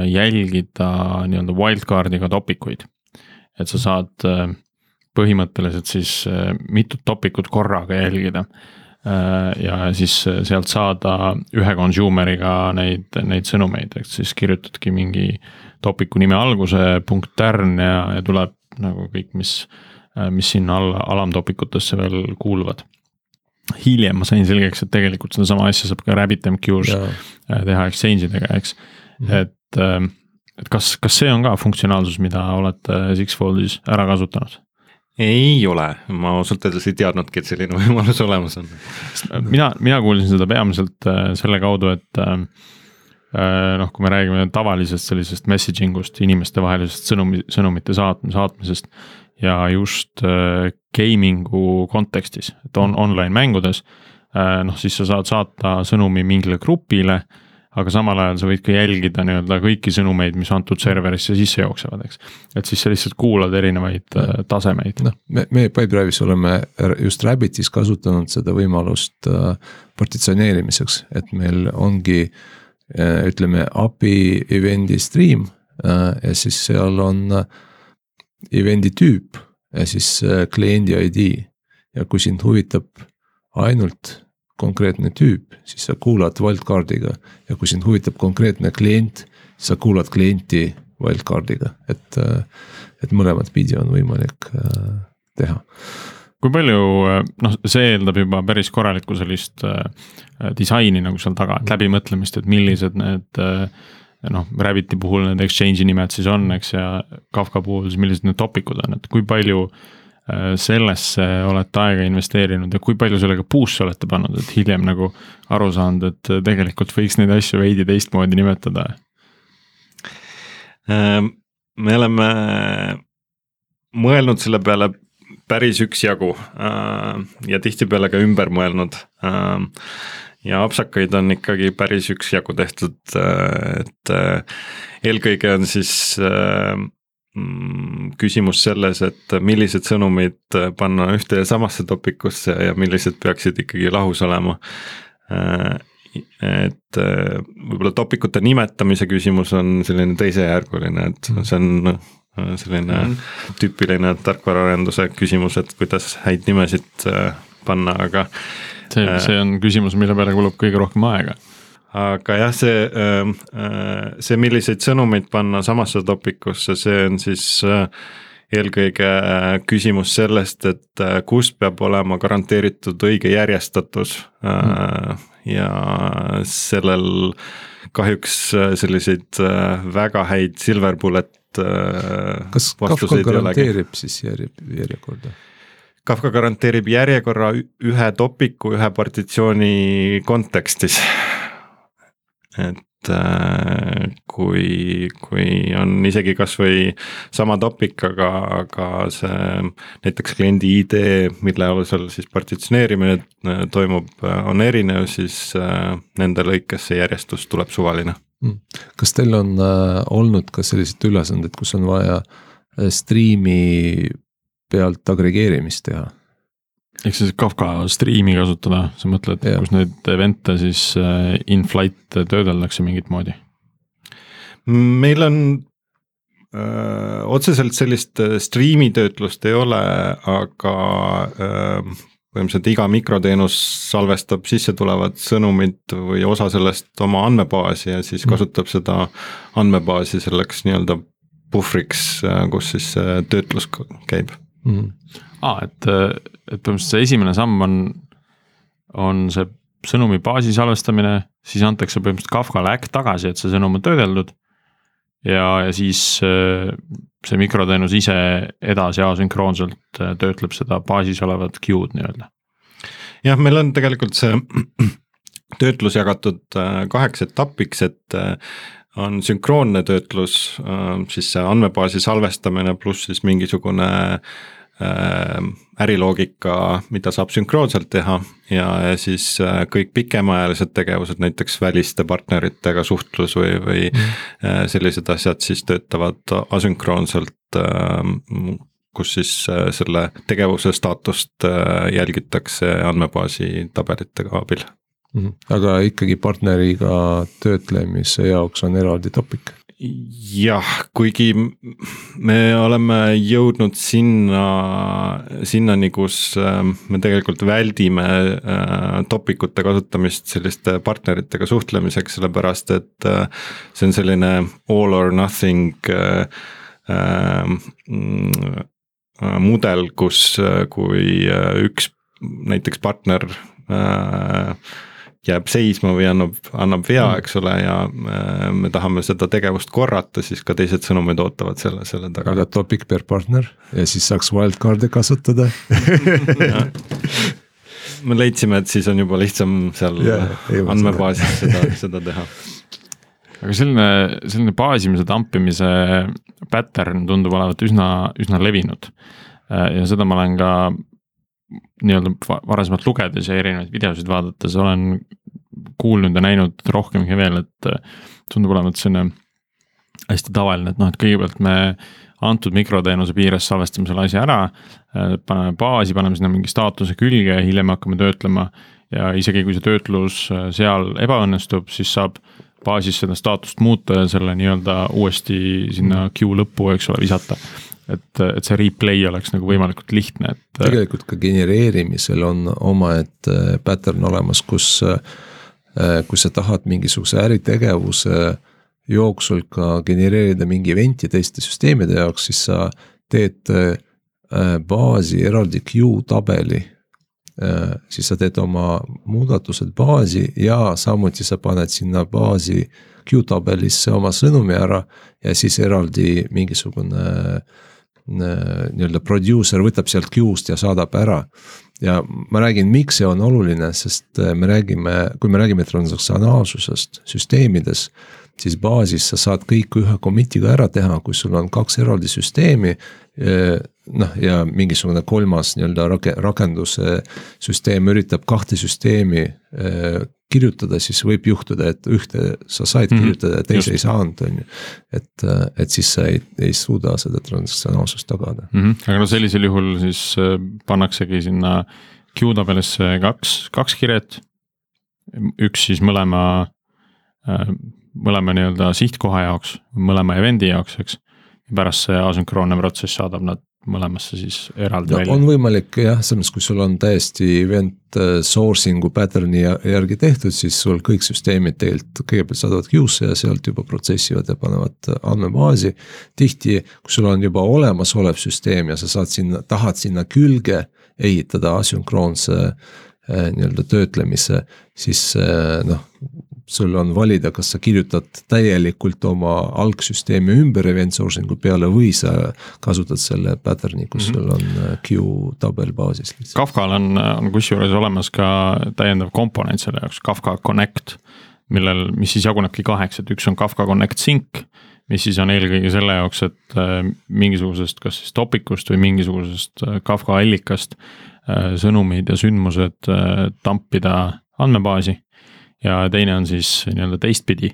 jälgida nii-öelda wildcard'iga topikuid. et sa saad äh, põhimõtteliselt siis äh, mitut topikut korraga jälgida. ja siis sealt saada ühe consumer'iga neid, neid sõnumeid, et siis kirjutadki mingi topiku nime alguse, punkt tärn ja, ja tuleb nagu kõik, mis, mis sinna alla alamtopikutesse veel kuuluvad hiljem ma sain selgeks, et tegelikult sedasama asja saab ka RabbitMQ-s teha exchange idega, eks mm. -hmm. Et ähm, et kas, kas see on ka funktsionaalsus, mida olete Sixfoldis ära kasutanud?
ei ole, ma ausalt öeldes ei teadnudki, et selline võimalus olemas on.
mina, mina kuulsin seda peamiselt äh, selle kaudu, et äh, äh, noh, kui me räägime tavalisest sellisest messaging ust, inimestevahelisest sõnumi, sõnumite saat-, saatmisest. ja just gaming'u kontekstis, et on online mängudes, noh siis sa saad saata sõnumi mingile grupile aga samal ajal sa võid ka jälgida nii-öelda kõiki sõnumeid, mis antud serverisse sisse jooksevad, eks. et siis sa lihtsalt kuulad erinevaid. Äh, tasemeid.
noh, me, me Pipedrive'is oleme just Rabbitis kasutanud seda võimalust äh, partitsioneerimiseks, et meil ongi äh, ütleme API event'i stream ja siis seal on event'i tüüp ja siis kliendi ID. ja kui sind huvitab ainult konkreetne tüüp, siis sa kuulad wildcard'iga. Ja kui sind huvitab konkreetne klient, sa kuulad klienti wildcard'iga, et, et mõlemat pidi on võimalik äh, teha.
Kui palju, noh, see eeldab juba päris korralikku sellist äh, disaini nagu seal taga, et läbimõtlemist, et millised need äh, noh, Rabbiti puhul need exchange'i nimed siis on, eks, ja Kafka puhul siis millised need topic'ud on, et kui palju sellesse olete aega investeerinud ja kui palju sellega puusse olete pannud, et hiljem nagu aru saanud, et tegelikult võiks neid asju veidi teistmoodi nimetada?
Ehm, me oleme mõelnud selle peale päris üksjagu ja tihtipeale ka ümber mõelnud ehm, ja apsakaid on ikkagi päris üksjagu tehtud, äh, et äh, eelkõige on siis äh, küsimus selles, et millised sõnumid panna ühte ja samasse topikusse ja millised peaksid ikkagi lahus olema. et võib-olla topikute nimetamise küsimus on selline teisejärguline, et see on selline mm -hmm. tüüpiline tarkvaraarenduse küsimus, et kuidas häid nimesid panna, aga
see, äh. see on küsimus, mille peale kulub kõige rohkem aega
aga jah, see, ähm, äh, see, milliseid sõnumeid panna samasse topikusse, see on siis äh, eelkõige küsimus sellest, et kus peab olema garanteeritud õige järjestatus mm. ja sellel kahjuks selliseid väga häid silver bullet.
kas Kafka garanteerib siis järjekorda?
Kafka garanteerib järjekorra ühe topiku ühe partitsiooni kontekstis. Et äh, kui, kui on isegi kasvõi sama topik, aga, aga see näiteks kliendi ID, mille alusel siis partitsioneerimine äh, toimub, äh, on erinev, siis nende lõikes see järjestus tuleb suvaline.
Hmm. kas teil on olnud ka selliseid ülesandeid, kus on vaja striimi pealt agregeerimist teha.
Ehk siis Kafka striimi kasutada, sa mõtled, kus neid event'e siis äh, in-flight töödeldakse mingit moodi?
meil on öö, äh, otseselt sellist äh, striimi töötlust ei ole, aga öö, põhimõtteliselt iga mikroteenus salvestab sisse tulevad sõnumid või osa sellest oma andmebaasi ja siis mm. kasutab seda andmebaasi selleks nii-öelda puhvriks, kus siis töötlus käib
mm. -hmm. Aa, et, et põhimõtteliselt see esimene samm on, on see sõnumi baasi salvestamine, siis antakse põhimõtteliselt Kafkale äkk tagasi, et see sõnum on töödeldud. ja, ja siis see mikroteenus ise edasi asünkroonselt töötleb seda baasis olevat queue'd nii-öelda.
jah, meil on tegelikult see töötlus jagatud äh, kaheks etapiks, et äh, on sünkroonne töötlus, äh, siis see andmebaasi salvestamine pluss siis mingisugune äh, äriloogika, mida saab sünkroonselt teha ja, ja siis äh, kõik pikemaajalised tegevused, näiteks väliste partneritega suhtlus või, või mm. sellised asjad siis töötavad asünkroonselt kus siis selle tegevuse staatust jälgitakse andmebaasi tabelite abil
Mhm. aga ikkagi partneriga töötlemise jaoks on eraldi topik
jah, kuigi me oleme jõudnud sinna, sinnani, kus ähm, me tegelikult väldime äh, topikute kasutamist selliste partneritega suhtlemiseks, sellepärast et äh, see on selline all or nothing äh, mm, mudel, kus, kui üks näiteks partner jääb seisma või annab, annab vea, mm. eks ole, ja äh, me tahame seda tegevust korrata, siis ka teised sõnumid ootavad selle, selle taga.
aga topic per partner ja siis saaks wildcard'e kasutada
me leidsime, et siis on juba lihtsam seal yeah, andmebaasis seda, seda teha.
aga selline, selline baasimise, tampimise pattern tundub olevat üsna, üsna levinud. Äh, ja seda ma olen ka nii-öelda varasemalt lugedes ja erinevaid videosid vaadates olen kuulnud ja näinud rohkemgi veel, et äh, tundub olevat selline hästi tavaline, et noh, et kõigepealt me antud mikroteenuse piires salvestame selle asja ära, äh, paneme baasi, paneme sinna mingi staatuse külge, hiljem hakkame töötlema ja isegi kui see töötlus äh, seal ebaõnnestub, siis saab baasis seda staatust muuta ja selle nii-öelda uuesti sinna queue lõppu, eks ole, visata et, et see replay oleks nagu võimalikult lihtne, et.
tegelikult ka genereerimisel on omaette pattern olemas, kus, kui sa tahad mingisuguse äritegevuse jooksul ka genereerida mingi event'i teiste süsteemide jaoks, siis sa teed baasi eraldi queue tabeli. siis sa teed oma muudatused baasi ja samuti sa paned sinna baasi queue tabelisse oma sõnumi ära ja siis eraldi mingisugune äh, nii-öelda producer võtab sealt queue'st ja saadab ära. ja ma räägin, miks see on oluline, sest me räägime, kui me räägime transaktsionaalsusest süsteemides siis baasis sa saad kõik ühe commit'iga ära teha, kui sul on kaks eraldi süsteemi. noh, ja mingisugune kolmas nii-öelda rake-, rakenduse süsteem üritab kahte süsteemi kirjutada, siis võib juhtuda, et ühte sa said mm -hmm. kirjutada ja teise Just. ei saanud, on ju. et, et siis sa ei, ei suuda seda transaktsionaalsust tagada
mm. -hmm. aga no sellisel juhul siis pannaksegi sinna queue tabelisse kaks, kaks kirjet. üks siis mõlema mõlema nii-öelda sihtkoha jaoks, mõlema event'i jaoks, eks. pärast see asünkroonne protsess saadab nad mõlemasse siis eraldi
no,
välja.
on võimalik jah, selles mõttes, kui sul on täiesti event äh, sourcing'u pattern'i järgi tehtud, siis sul kõik süsteemid tegelikult kõigepealt saadavad queue'sse ja sealt juba protsessivad ja panevad andmebaasi. tihti, kui sul on juba olemasolev süsteem ja sa saad sinna, tahad sinna külge ehitada asünkroonse äh, nii-öelda töötlemise, siis äh, noh, sul on valida, kas sa kirjutad täielikult oma algsüsteemi ümber event sourcing'u peale või sa kasutad selle pattern'i, kus mm -hmm. sul on äh, queue tabel baasis.
Kafkal on, on kusjuures olemas ka täiendav komponent selle jaoks, Kafka Connect. millel, mis siis jagunebki kaheks, et üks on Kafka Connect Sync, mis siis on eelkõige selle jaoks, et äh, mingisugusest, kas siis topikust või mingisugusest äh, Kafka allikast sõnumid ja sündmused tampida andmebaasi ja teine on siis nii-öelda teistpidi,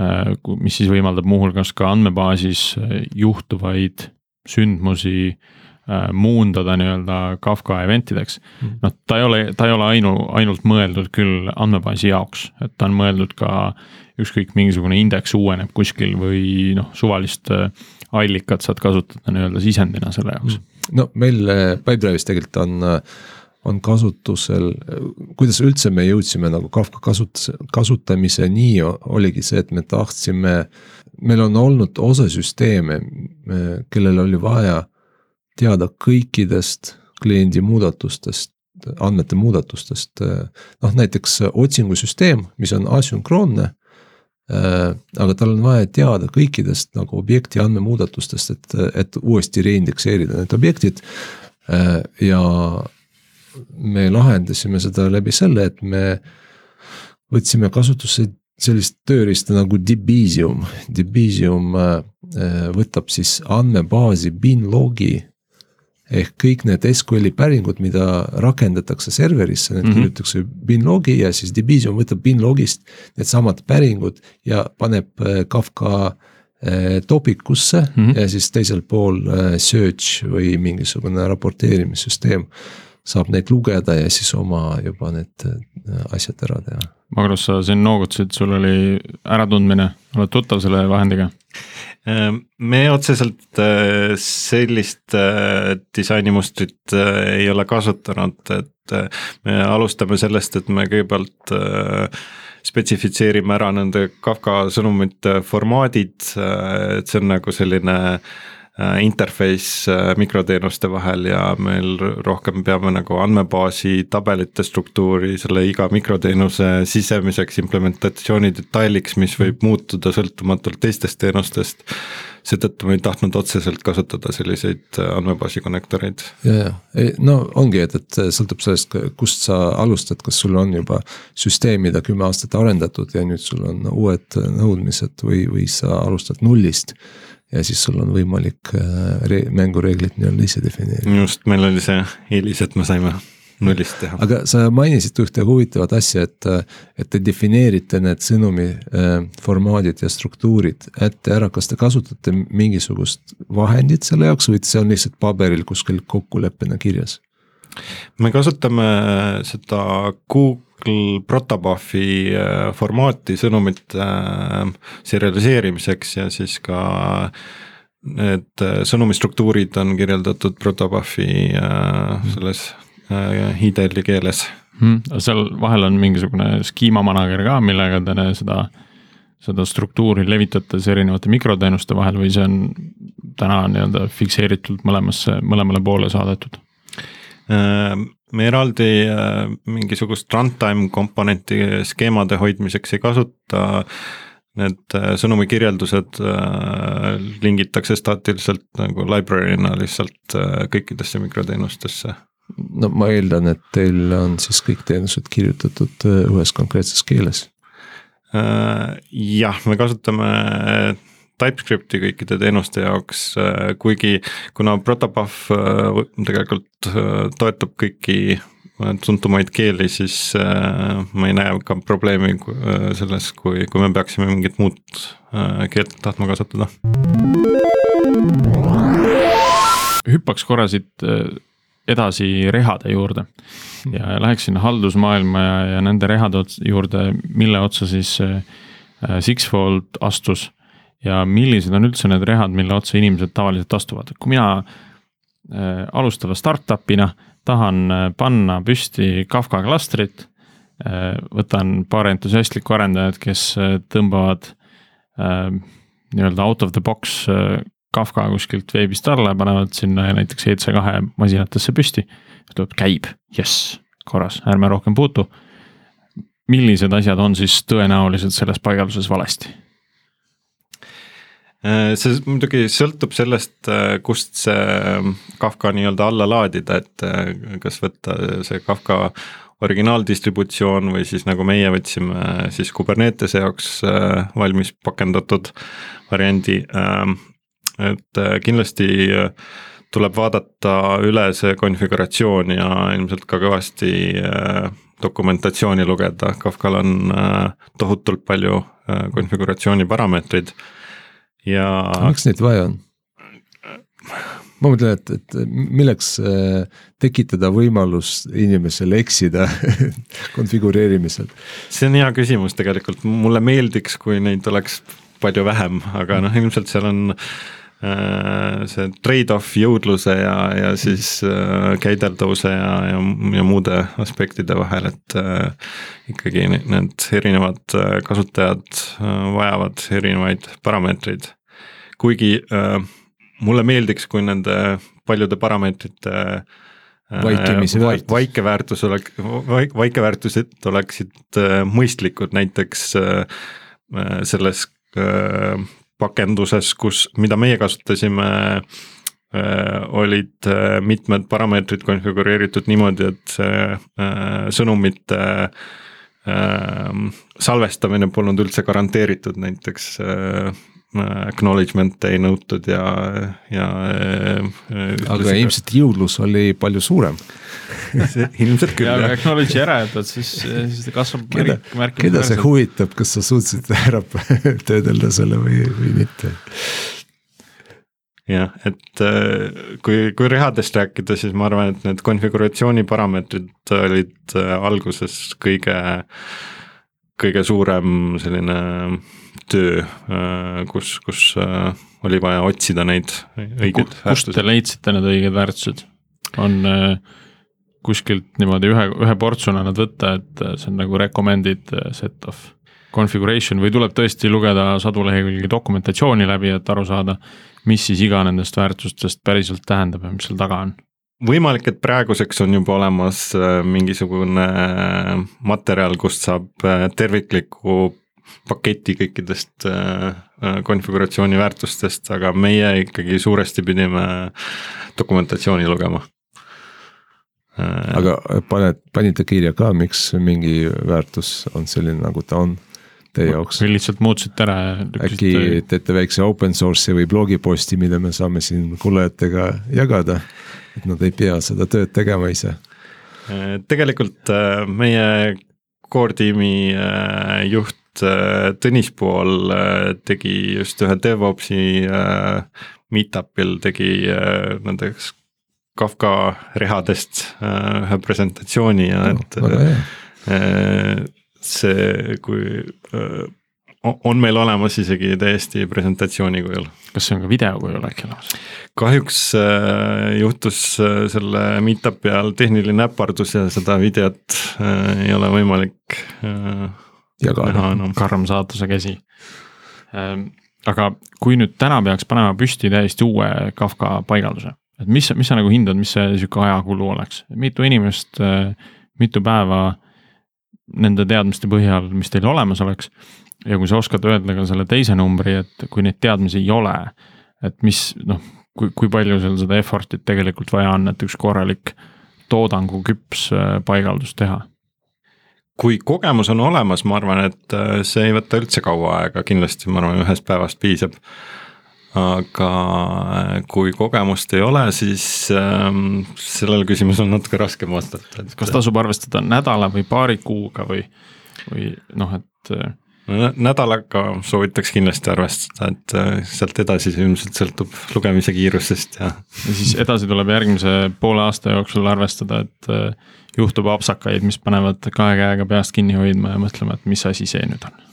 äh, mis siis võimaldab muuhulgas ka andmebaasis äh, juhtuvaid sündmusi äh, muundada nii-öelda Kafka event ideks. Mhm. noh, ta ei ole, ta ei ole ainu, ainult mõeldud küll andmebaasi jaoks, et ta on mõeldud ka ükskõik mingisugune indeks uueneb kuskil või noh, suvalist allikat saad kasutada nii-öelda sisendina selle jaoks.
Mhm. no meil Pipedrive'is tegelikult on äh, on kasutusel, kuidas üldse me jõudsime nagu Kafka kasutus, kasutamiseni, oligi see, et me tahtsime, meil on olnud osa süsteeme, kellel oli vaja teada kõikidest kliendi muudatustest, andmete muudatustest. noh, näiteks otsingusüsteem, mis on asünkroonne aga tal on vaja teada kõikidest nagu objekti andmemuudatustest, et, et uuesti reindekseerida need objektid. ja me lahendasime seda läbi selle, et me võtsime kasutusse sellist tööriista nagu Debezium. Debezium äh, võtab siis andmebaasi binlogi ehk kõik need SQL-i päringud, mida rakendatakse serverisse, need mm -hmm. kirjutatakse binlogi ja siis Debezium võtab binlogist needsamad päringud ja paneb äh, Kafka äh, topikusse mm -hmm. ja siis teisel pool search või mingisugune raporteerimissüsteem saab neid lugeda ja siis oma juba need äh, asjad ära teha.
Magnus, sa siin noogutasid, sul oli äratundmine, oled tuttav selle vahendiga?
Ehm, me otseselt äh, sellist äh, disainimustrit ei ole kasutanud, et me alustame sellest, et me kõigepealt spetsifitseerime ära nende Kafka sõnumite formaadid, et see on nagu selline äh, Äh, interface äh, mikroteenuste vahel ja meil rohkem peame nagu andmebaasi tabelite struktuuri selle iga mikroteenuse sisemiseks implementatsiooni detailiks, mis võib muutuda sõltumatult teistest teenustest. seetõttu ma ei tahtnud otseselt kasutada selliseid äh, andmebaasi konnektoreid.
ja, ja no ongi, et, et sõltub sellest, kust sa alustad, kas sul on juba süsteem, mida kümme aastat arendatud ja nüüd sul on uued nõudmised või, või sa alustad nullist ja siis sul on võimalik äh, re-, mängureeglid nii-öelda ise defineerida.
just, meil oli see eelis, et me saime nullist teha.
aga sa mainisid ühte huvitavat asja, et, et te defineerite need sõnumi äh, formaadid ja struktuurid ette ära, kas te kasutate mingisugust vahendit selle jaoks või see on lihtsalt paberil kuskil kokkuleppena kirjas?
me kasutame seda Google Protobuffi äh, formaati sõnumite äh, serialiseerimiseks ja siis ka need äh, sõnumistruktuurid on kirjeldatud Protobuffi selles hiidelli keeles
hmm,. seal vahel on mingisugune schema manager ka, millega te seda, seda struktuuri levitate erinevate mikroteenuste vahel või see on täna nii-öelda fikseeritult mõlemasse, mõlemale poole saadetud?
Me eraldi äh, mingisugust runtime komponenti skeemade hoidmiseks ei kasuta. need sõnumi kirjeldused lingitakse staatiliselt nagu library'na lihtsalt kõikidesse mikroteenustesse
no ma eeldan, et teil on siis kõik teenused kirjutatud ühes konkreetses keeles.
Jah, me kasutame TypeScripti kõikide teenuste jaoks, äh, kuigi kuna Protobuf tegelikult toetab kõiki tuntumaid keeli, siis ma ei näe ka probleemi selles, kui, kui me peaksime mingit muud keelt tahtma kasutada.
hüppaks korra siit edasi rehade juurde ja läheksin haldusmaailma ja, ja nende rehade juurde, mille otsa siis äh, Sixfold astus. Ja millised on üldse need rehad, mille otsa inimesed tavaliselt astuvad, kui mina äh, alustava startup'ina tahan äh, panna püsti Kafka klastrit äh,. võtan paar entusiastlikku arendajat, kes äh, tõmbavad äh, nii-öelda out of the box Kafka kuskilt veebist alla, panevad sinna näiteks EC2 masinatesse püsti. ütleb, käib, jess, korras, ärme rohkem puutu. millised asjad on siis tõenäoliselt selles paigalduses valesti?
Äh, see muidugi sõltub sellest, äh, kust see äh, Kafka nii-öelda alla laadida, et kas võtta see Kafka originaaldistributsioon või siis nagu meie võtsime siis Kubernetese jaoks valmis pakendatud variandi et äh, kindlasti äh, tuleb vaadata üle see konfiguratsioon ja ilmselt ka kõvasti äh, dokumentatsiooni lugeda, Kafkal on tohutult palju konfiguratsiooni parameetreid ja.
miks neid vaja on? ma mõtlen, et, et milleks tekitada võimalus inimesel eksida konfigureerimisel?
see on hea küsimus tegelikult, mulle meeldiks, kui neid oleks palju vähem, aga noh, ilmselt seal on äh, Äh, see trade-off jõudluse ja, ja siis äh, käideldavuse ja, ja, ja muude aspektide vahel, et äh, ikkagi need erinevad äh, kasutajad äh, vajavad erinevaid parameetreid. Kuigi äh, mulle meeldiks, kui nende paljude parameetrite
äh, vaikimise väärtus.
vaike väärtus oleks, vaikeväärtused oleksid äh, mõistlikud, näiteks selles pakenduses, kus, mida meie kasutasime äh, olid äh, mitmed parameetrid konfigureeritud niimoodi, et äh, sõnumite salvestamine polnud üldse garanteeritud, näiteks acknowledgement ei nõutud ja, ja.
aga ilmselt jõudlus oli palju suurem
ilmselt küll
jah. Acknowledge'i ära jätad, siis, siis ta kasvab
keda, keda see huvitab, kas sa suutsid ära töödelda selle või, või mitte?
jah, et äh, kui, kui rehadest rääkida, siis ma arvan, et need konfiguratsiooni parameetrid olid äh, alguses kõige, kõige suurem selline töö, äh, kus, kus oli vaja otsida neid õigeid
väärtusi. kust te leidsite need õiged väärtused? on äh, kuskilt niimoodi ühe, ühe portsuna nad võtta, et see on nagu recommended set of configuration või tuleb tõesti lugeda sadu lehekülgi dokumentatsiooni läbi, et aru saada, mis siis iga nendest väärtustest päriselt tähendab ja mis seal taga on?
võimalik, et praeguseks on juba olemas äh, mingisugune äh, materjal, kust saab äh, tervikliku paketi kõikidest konfiguratsiooni väärtustest, aga meie ikkagi suuresti pidime dokumentatsiooni lugema
Äh, aga paned, panite kirja ka, miks mingi väärtus on selline, nagu ta on teie jaoks?
või lihtsalt muutsite ära ja.
äkki teete väikse open source'i või blogiposti, mille me saame siin kuulajatega jagada, et nad ei pea seda tööd tegema ise?
Äh, tegelikult äh, meie core tiimi juht Tõnis Pool tegi just ühe DevOpsi meetup'il tegi nendeks Kafka rehadest äh, ühe presentatsiooni ja et no, äh, see, kui äh, on meil olemas isegi täiesti presentatsiooni kujul.
kas see on ka video kujul äkki olemas?
kahjuks äh, juhtus äh, selle meetup'i ajal tehniline äpardus ja seda videot äh, ei ole võimalik äh,
näha
enam. karm saatuse käsi ähm,. aga kui nüüd täna peaks panema püsti täiesti uue Kafka paigalduse et mis, mis sa nagu hindad, mis see sihuke ajakulu oleks, mitu inimest, mitu päeva nende teadmiste põhjal, mis teil olemas oleks. ja kui sa oskad öelda ka selle teise numbri, et kui neid teadmisi ei ole, et mis noh, kui, kui palju seal seda effort'it tegelikult vaja on, et üks korralik toodangu küps äh, paigaldus teha
kui kogemus on olemas, ma arvan, et äh, see ei võta üldse kaua aega, kindlasti ma arvan, ühest päevast piisab. aga äh, kui kogemust ei ole, siis ähm, sellele küsimusele on natuke raskem vastata
et.... kas tasub arvestada nädala või paari kuuga või, või noh, et
äh, nädalaga soovitaks kindlasti arvestada, et sealt edasi see ilmselt sõltub lugemise kiirusest ja.
ja siis edasi tuleb järgmise poole aasta jooksul arvestada, et juhtub apsakaid, mis panevad kahe käega peast kinni hoidma ja mõtlema, et mis asi see nüüd on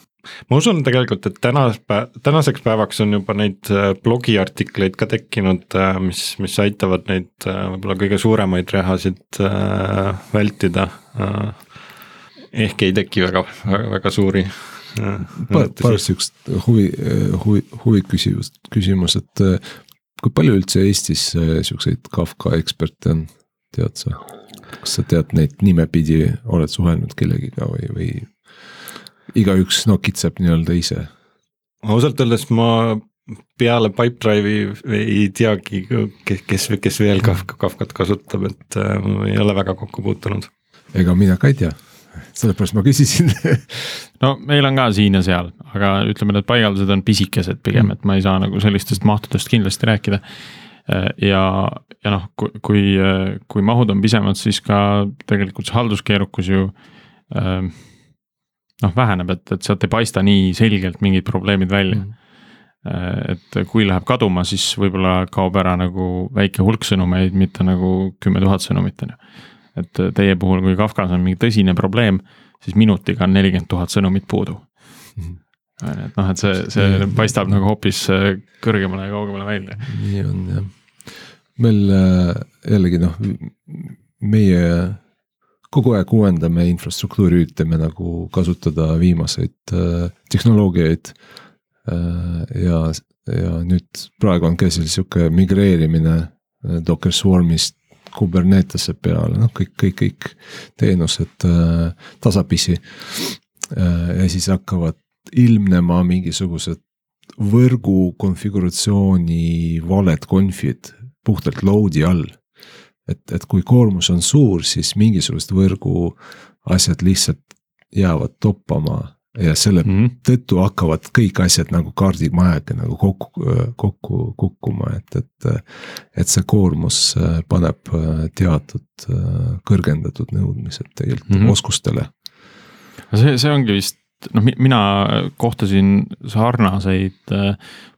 ma usun tegelikult, et tänas, tänaseks päevaks on juba neid äh, blogiartikleid ka tekkinud, äh, mis, mis aitavad neid äh, võib-olla kõige suuremaid rehasid vältida. ehk ei teki väga, väga suuri.
Paar, paar sihukest huvi, huvi, huviküsimust, küsimus, et kui palju üldse Eestis siukseid Kafka eksperte on, tead sa? kas sa tead neid nimepidi, oled suhelnud kellegiga või, või igaüks nokitseb nii-öelda ise?
ausalt öeldes ma peale Pipedrive'i ei teagi, kes, kes veel Kafka, Kafkat kasutab, et äh, ei ole väga kokku puutunud.
ega mina ka ei tea, sellepärast ma küsisin
no meil on ka siin ja seal, aga ütleme, need paigaldused on pisikesed pigem, et ma ei saa nagu sellistest mahtudest kindlasti rääkida Äh, ja, ja noh, kui, kui, äh, kui mahud on pisemad, siis ka tegelikult see halduskeerukus ju äh, noh, väheneb, et, et sealt ei paista nii selgelt mingid probleemid välja mm. et kui läheb kaduma, siis võib-olla kaob ära nagu väike hulk sõnumeid, mitte nagu kümme tuhat sõnumit, on ju. Et teie puhul, kui Kafkas on mingi tõsine probleem, siis minutiga on nelikümmend tuhat sõnumit puudu mm. -hmm et noh, et see, see paistab nagu hoopis kõrgemale ja kaugemale välja.
nii on jah meil äh, jällegi noh, meie kogu aeg uuendame infrastruktuuri, üritame nagu kasutada viimaseid äh, tehnoloogiaid äh,. ja, ja nüüd praegu on käsil sihuke migreerimine äh, Docker Swarmist Kubernetese peale, noh kõik, kõik, kõik teenused äh, tasapisi äh,. ja siis hakkavad ilmnema mingisugused võrgu konfiguratsiooni valed konfid puhtalt load'i all. et, et kui koormus on suur, siis mingisugused võrgu asjad lihtsalt jäävad toppama ja selle mm -hmm. tõttu hakkavad kõik asjad nagu kaardimajaga nagu kokku, kokku kukkuma, et, et. et see koormus äh, paneb äh, teatud äh, kõrgendatud nõudmised tegelikult mm -hmm. oskustele.
see, see ongi vist noh, mina kohtasin sarnaseid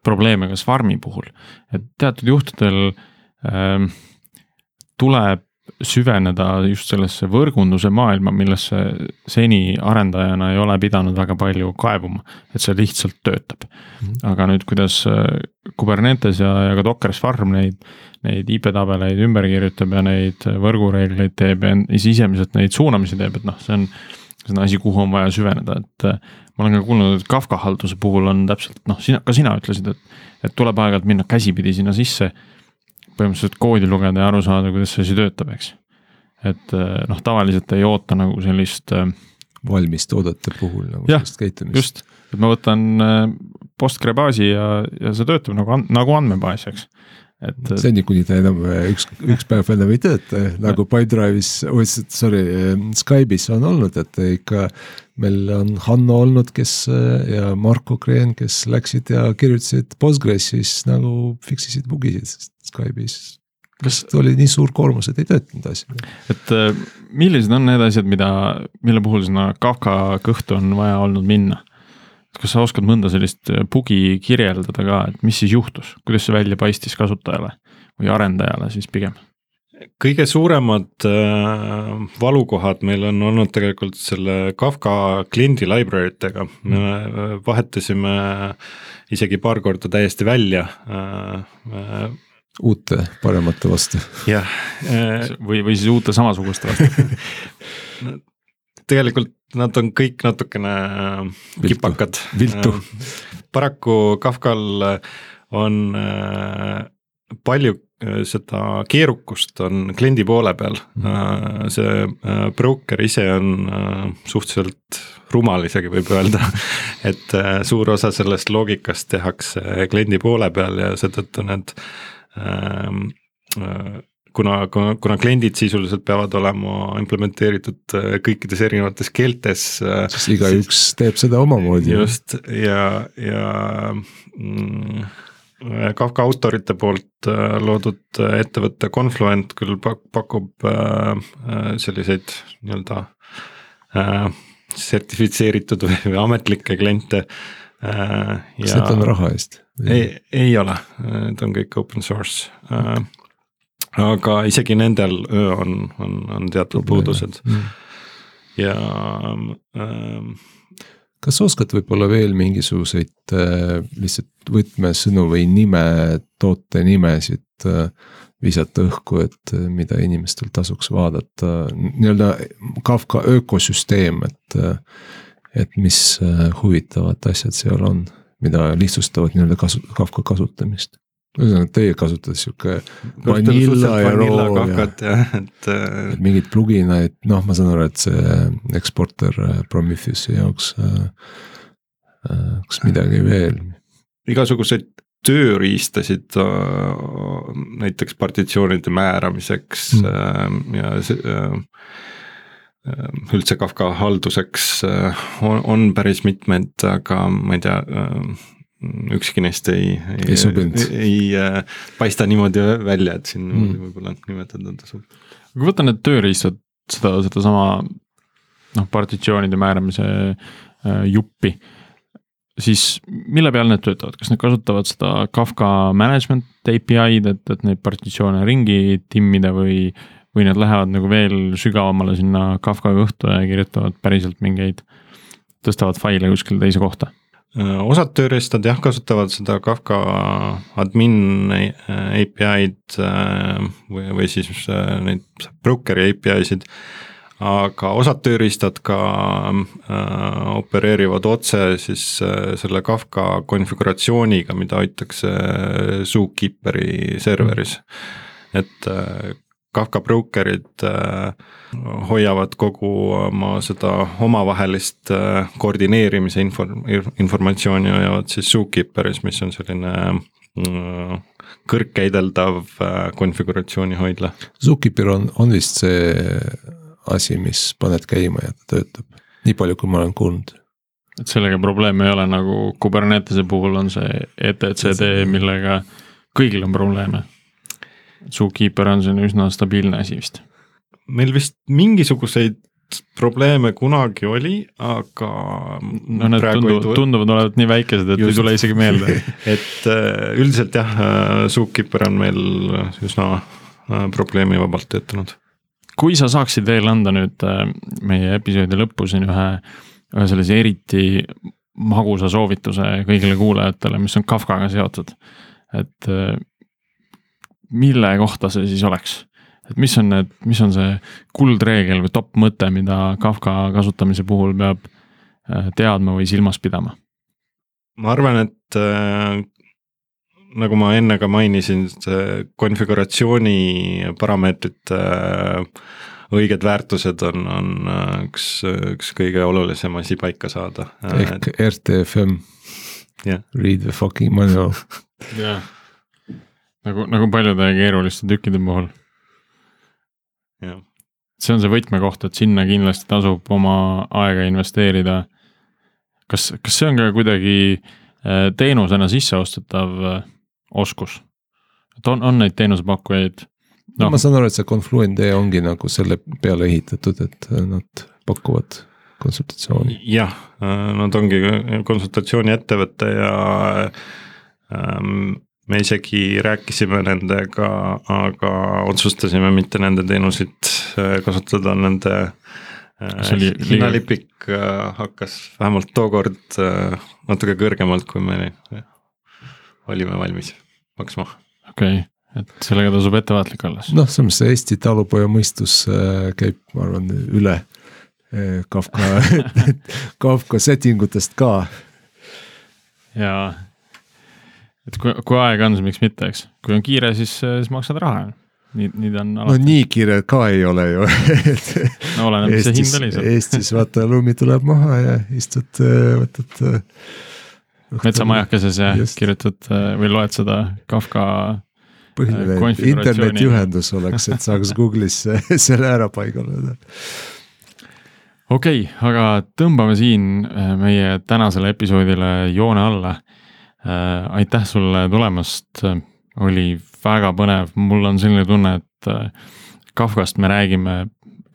probleeme ka Swarmi puhul, et teatud juhtudel Ehm, tuleb süveneda just sellesse võrgunduse maailma, millesse seni arendajana ei ole pidanud väga palju kaevuma, et see lihtsalt töötab. Mhm. aga nüüd, kuidas äh, Kubernetes ja, ja ka Docker Swarm neid, neid IP-tabeleid ümber kirjutab ja neid võrgureegleid teeb ja sisemiselt neid suunamisi teeb, et noh, see on. see on asi, kuhu on vaja süveneda, et äh, ma olen ka kuulnud, et Kafka halduse puhul on täpselt noh, sina, ka sina ütlesid, et, et tuleb aeg-ajalt minna käsipidi sinna sisse põhimõtteliselt koodi lugeda ja aru saada, kuidas see asi töötab, eks. et eh, noh, tavaliselt ei oota nagu sellist. Eh,
valmis toodete puhul nagu
jah, sellist käitumist. just, et ma võtan eh, Postgre baasi ja, ja see töötab nagu, nagu andmebaas, eks
et. seni, kuni ta enam üks, üks päev enam ei tööta, nagu Pipedrive'is, sorry, Skype'is on olnud, et ikka. meil on Hanno olnud, kes ja Marko Kreen, kes läksid ja kirjutasid Postgresis nagu fix isid bugisid, sest Skype'is kas oli nii suur koormus, et ei töötanud asi?
et äh, millised on need asjad, mida, mille puhul sinna Kafka kõhtu on vaja olnud minna? kas sa oskad mõnda sellist äh, bugi kirjeldada ka, et mis siis juhtus, kuidas see välja paistis kasutajale või arendajale siis pigem?
kõige suuremad äh, valukohad meil on olnud tegelikult selle Kafka kliendi library tega, me äh, vahetasime isegi paar korda täiesti välja äh,
uute paremate vastu.
jah
äh,. või, või siis uute samasuguste vastu
tegelikult nad on kõik natukene äh, kipakad.
viltu
äh,. paraku Kafkal on äh, palju seda keerukust on kliendi poole peal mm.. see broker ise on suhteliselt rumal isegi võib öelda et suur osa sellest loogikast tehakse kliendi poole peal ja seetõttu need ähm, kuna, kuna, kuna kliendid sisuliselt peavad olema implementeeritud kõikides erinevates keeltes.
siis igaüks teeb seda omamoodi.
just ja, ja mm, Kafka autorite poolt äh, loodud äh, ettevõte Confluent küll pakub äh, selliseid nii-öelda sertifitseeritud või ametlikke kliente.
kas need on raha eest?
Ei, ei. ole, need on kõik open source. aga isegi nendel on, on, on teatud puudused. ja ähm,
kas oskad võib-olla veel mingisuguseid äh, lihtsalt võtmesõnu või nime, toote nimesid äh, visata õhku, et äh, mida inimestel tasuks vaadata, nii-öelda Kafka ökosüsteem, et äh,. et mis äh, huvitavad asjad seal on, mida lihtsustavad nii-öelda kasu-, Kafka kasutamist ühesõnaga teie kasutate sihuke vanilla ja roo ja,
ja et.
Äh, et mingeid pluginaid, noh, ma saan aru, et see eksporter äh, Prometheusi jaoks äh,. äh kas midagi veel?
igasuguseid tööriistasid näiteks partitsioonide määramiseks mm. ja see üldse Kafka halduseks on, on päris mitmeid, aga ma ei tea ükski neist
ei, ei,
ei, ei, äh, paista niimoodi välja, et siin mm. võib-olla nimetada tasub.
kui võtta need tööriistad, seda, sedasama noh, partitsioonide määramise äh, juppi, siis mille peal need töötavad, kas nad kasutavad seda Kafka management API-d, et, et neid partitsioone ringi timmida või, või nad lähevad nagu veel sügavamale sinna Kafka õhtu ja kirjutavad päriselt mingeid, tõstavad faile kuskile teise kohta
Äh, osad tööriistad jah, kasutavad seda Kafka admin API-d äh, või, või siis äh, neid broker'i API-sid. aga osad tööriistad ka äh, opereerivad otse siis äh, selle Kafka konfiguratsiooniga, mida hoitakse Zookeeperi serveris. et äh, Kafka broker'id äh, hoiavad kogu oma seda omavahelist äh, koordineerimise inform-, informatsiooni hoiavad siis Zookeeperis, mis on selline äh, kõrgkäideldav konfiguratsiooni hoidla.
Zookeeper on, on vist see asi, mis paned käima ja ta töötab, nii palju, kui ma olen kuulnud.
Et sellega probleeme ei ole, nagu Kubernetese puhul on see etcd, millega kõigil on probleeme Zookeeper on selline üsna stabiilne asi vist.
meil vist mingisuguseid probleeme kunagi oli, aga.
no need tunduvad, tunduvad olevat nii väikesed, et Just. ei tule isegi meelde
et äh, üldiselt jah, äh, Zookeeper on meil üsna äh, probleemivabalt töötanud.
kui sa saaksid veel anda nüüd meie episoodi lõppu siin ühe, ühe sellise eriti magusa soovituse kõigile kuulajatele, mis on Kafkaga seotud. et mille kohta see siis oleks? et mis on need, mis on see kuldreegel või top mõte, mida Kafka kasutamise puhul peab äh, teadma või silmas pidama?
ma arvan, et äh, nagu ma enne ka mainisin, see konfiguratsiooni parameetrite äh, õiged väärtused on, on äh, üks, üks kõige olulisem asi paika saada.
ehk et... RTFM
yeah..
Read the fucking manual.
jah nagu, nagu paljude keeruliste tükkide puhul. see on see võtmekoht, et sinna kindlasti tasub oma aega investeerida. kas, kas see on ka kuidagi äh, teenusena sisseostetav äh, oskus? et on, on neid teenusepakkujaid
no.? no ma saan aru, et see Confluent e ongi nagu selle peale ehitatud, et äh, nad pakuvad konsultatsiooni.
jah, nad ongi konsultatsiooniettevõte ja ähm, me isegi rääkisime nendega, aga otsustasime mitte nende teenuseid äh, kasutada, nende äh, hinnalipik äh, hakkas vähemalt tookord natuke kõrgemalt, kui me olime valmis maksma.
okei okay., et sellega tasub ettevaatlik olla siis.
noh, selles mõttes Eesti talupoja mõistus käib, ma arvan, üle Kafka Kafka setting utest ka.
jaa et kui, kui aega on, siis miks mitte, eks, kui on kiire, siis, siis maksad raha. nii, nii ta on
no alati. nii kiire ka ei ole ju
no oleneb, mis see hind oli seal.
Eestis vaata lumi tuleb maha ja istud, võtad.
metsamajakeses ja just. kirjutad või loed seda Kafka
põhiline internetiühendus oleks, et saaks Google'isse selle ära paigaldada
okei okay,, aga tõmbame siin äh, meie tänasele episoodile joone alla. Äh, aitäh sulle tulemast, oli väga põnev, mul on selline tunne, et äh, Kafkast me räägime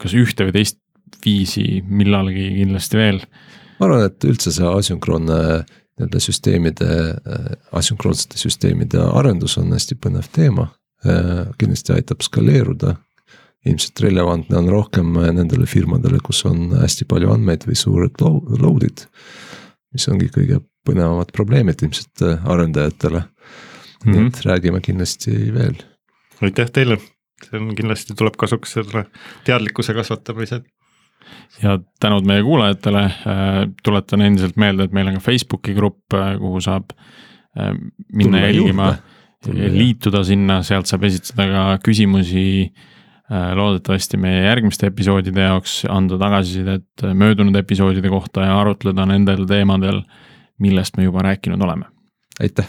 kas ühte või teist viisi millalgi kindlasti veel.
ma arvan, et üldse see asünkroonne nii-öelda süsteemide, asünkroonsete süsteemide arendus on hästi põnev teema. kindlasti aitab skaleeruda ilmselt relevantne on rohkem nendele firmadele, kus on hästi palju andmeid või suured load'id. mis ongi kõige põnevamad probleemid ilmselt äh, arendajatele mm. -hmm. nii mhm. et räägime kindlasti veel.
aitäh teile, see on kindlasti tuleb kasuks selle teadlikkuse kasvatamisel
ja tänud meie kuulajatele, äh, tuletan endiselt meelde, et meil on ka Facebooki grupp, äh, kuhu saab minna jälgima, liituda sinna, sealt saab esitada ka küsimusi Äh, loodetavasti meie järgmiste episoodide jaoks anda tagasisidet möödunud episoodide kohta ja arutleda nendel teemadel, millest me juba rääkinud oleme.
aitäh.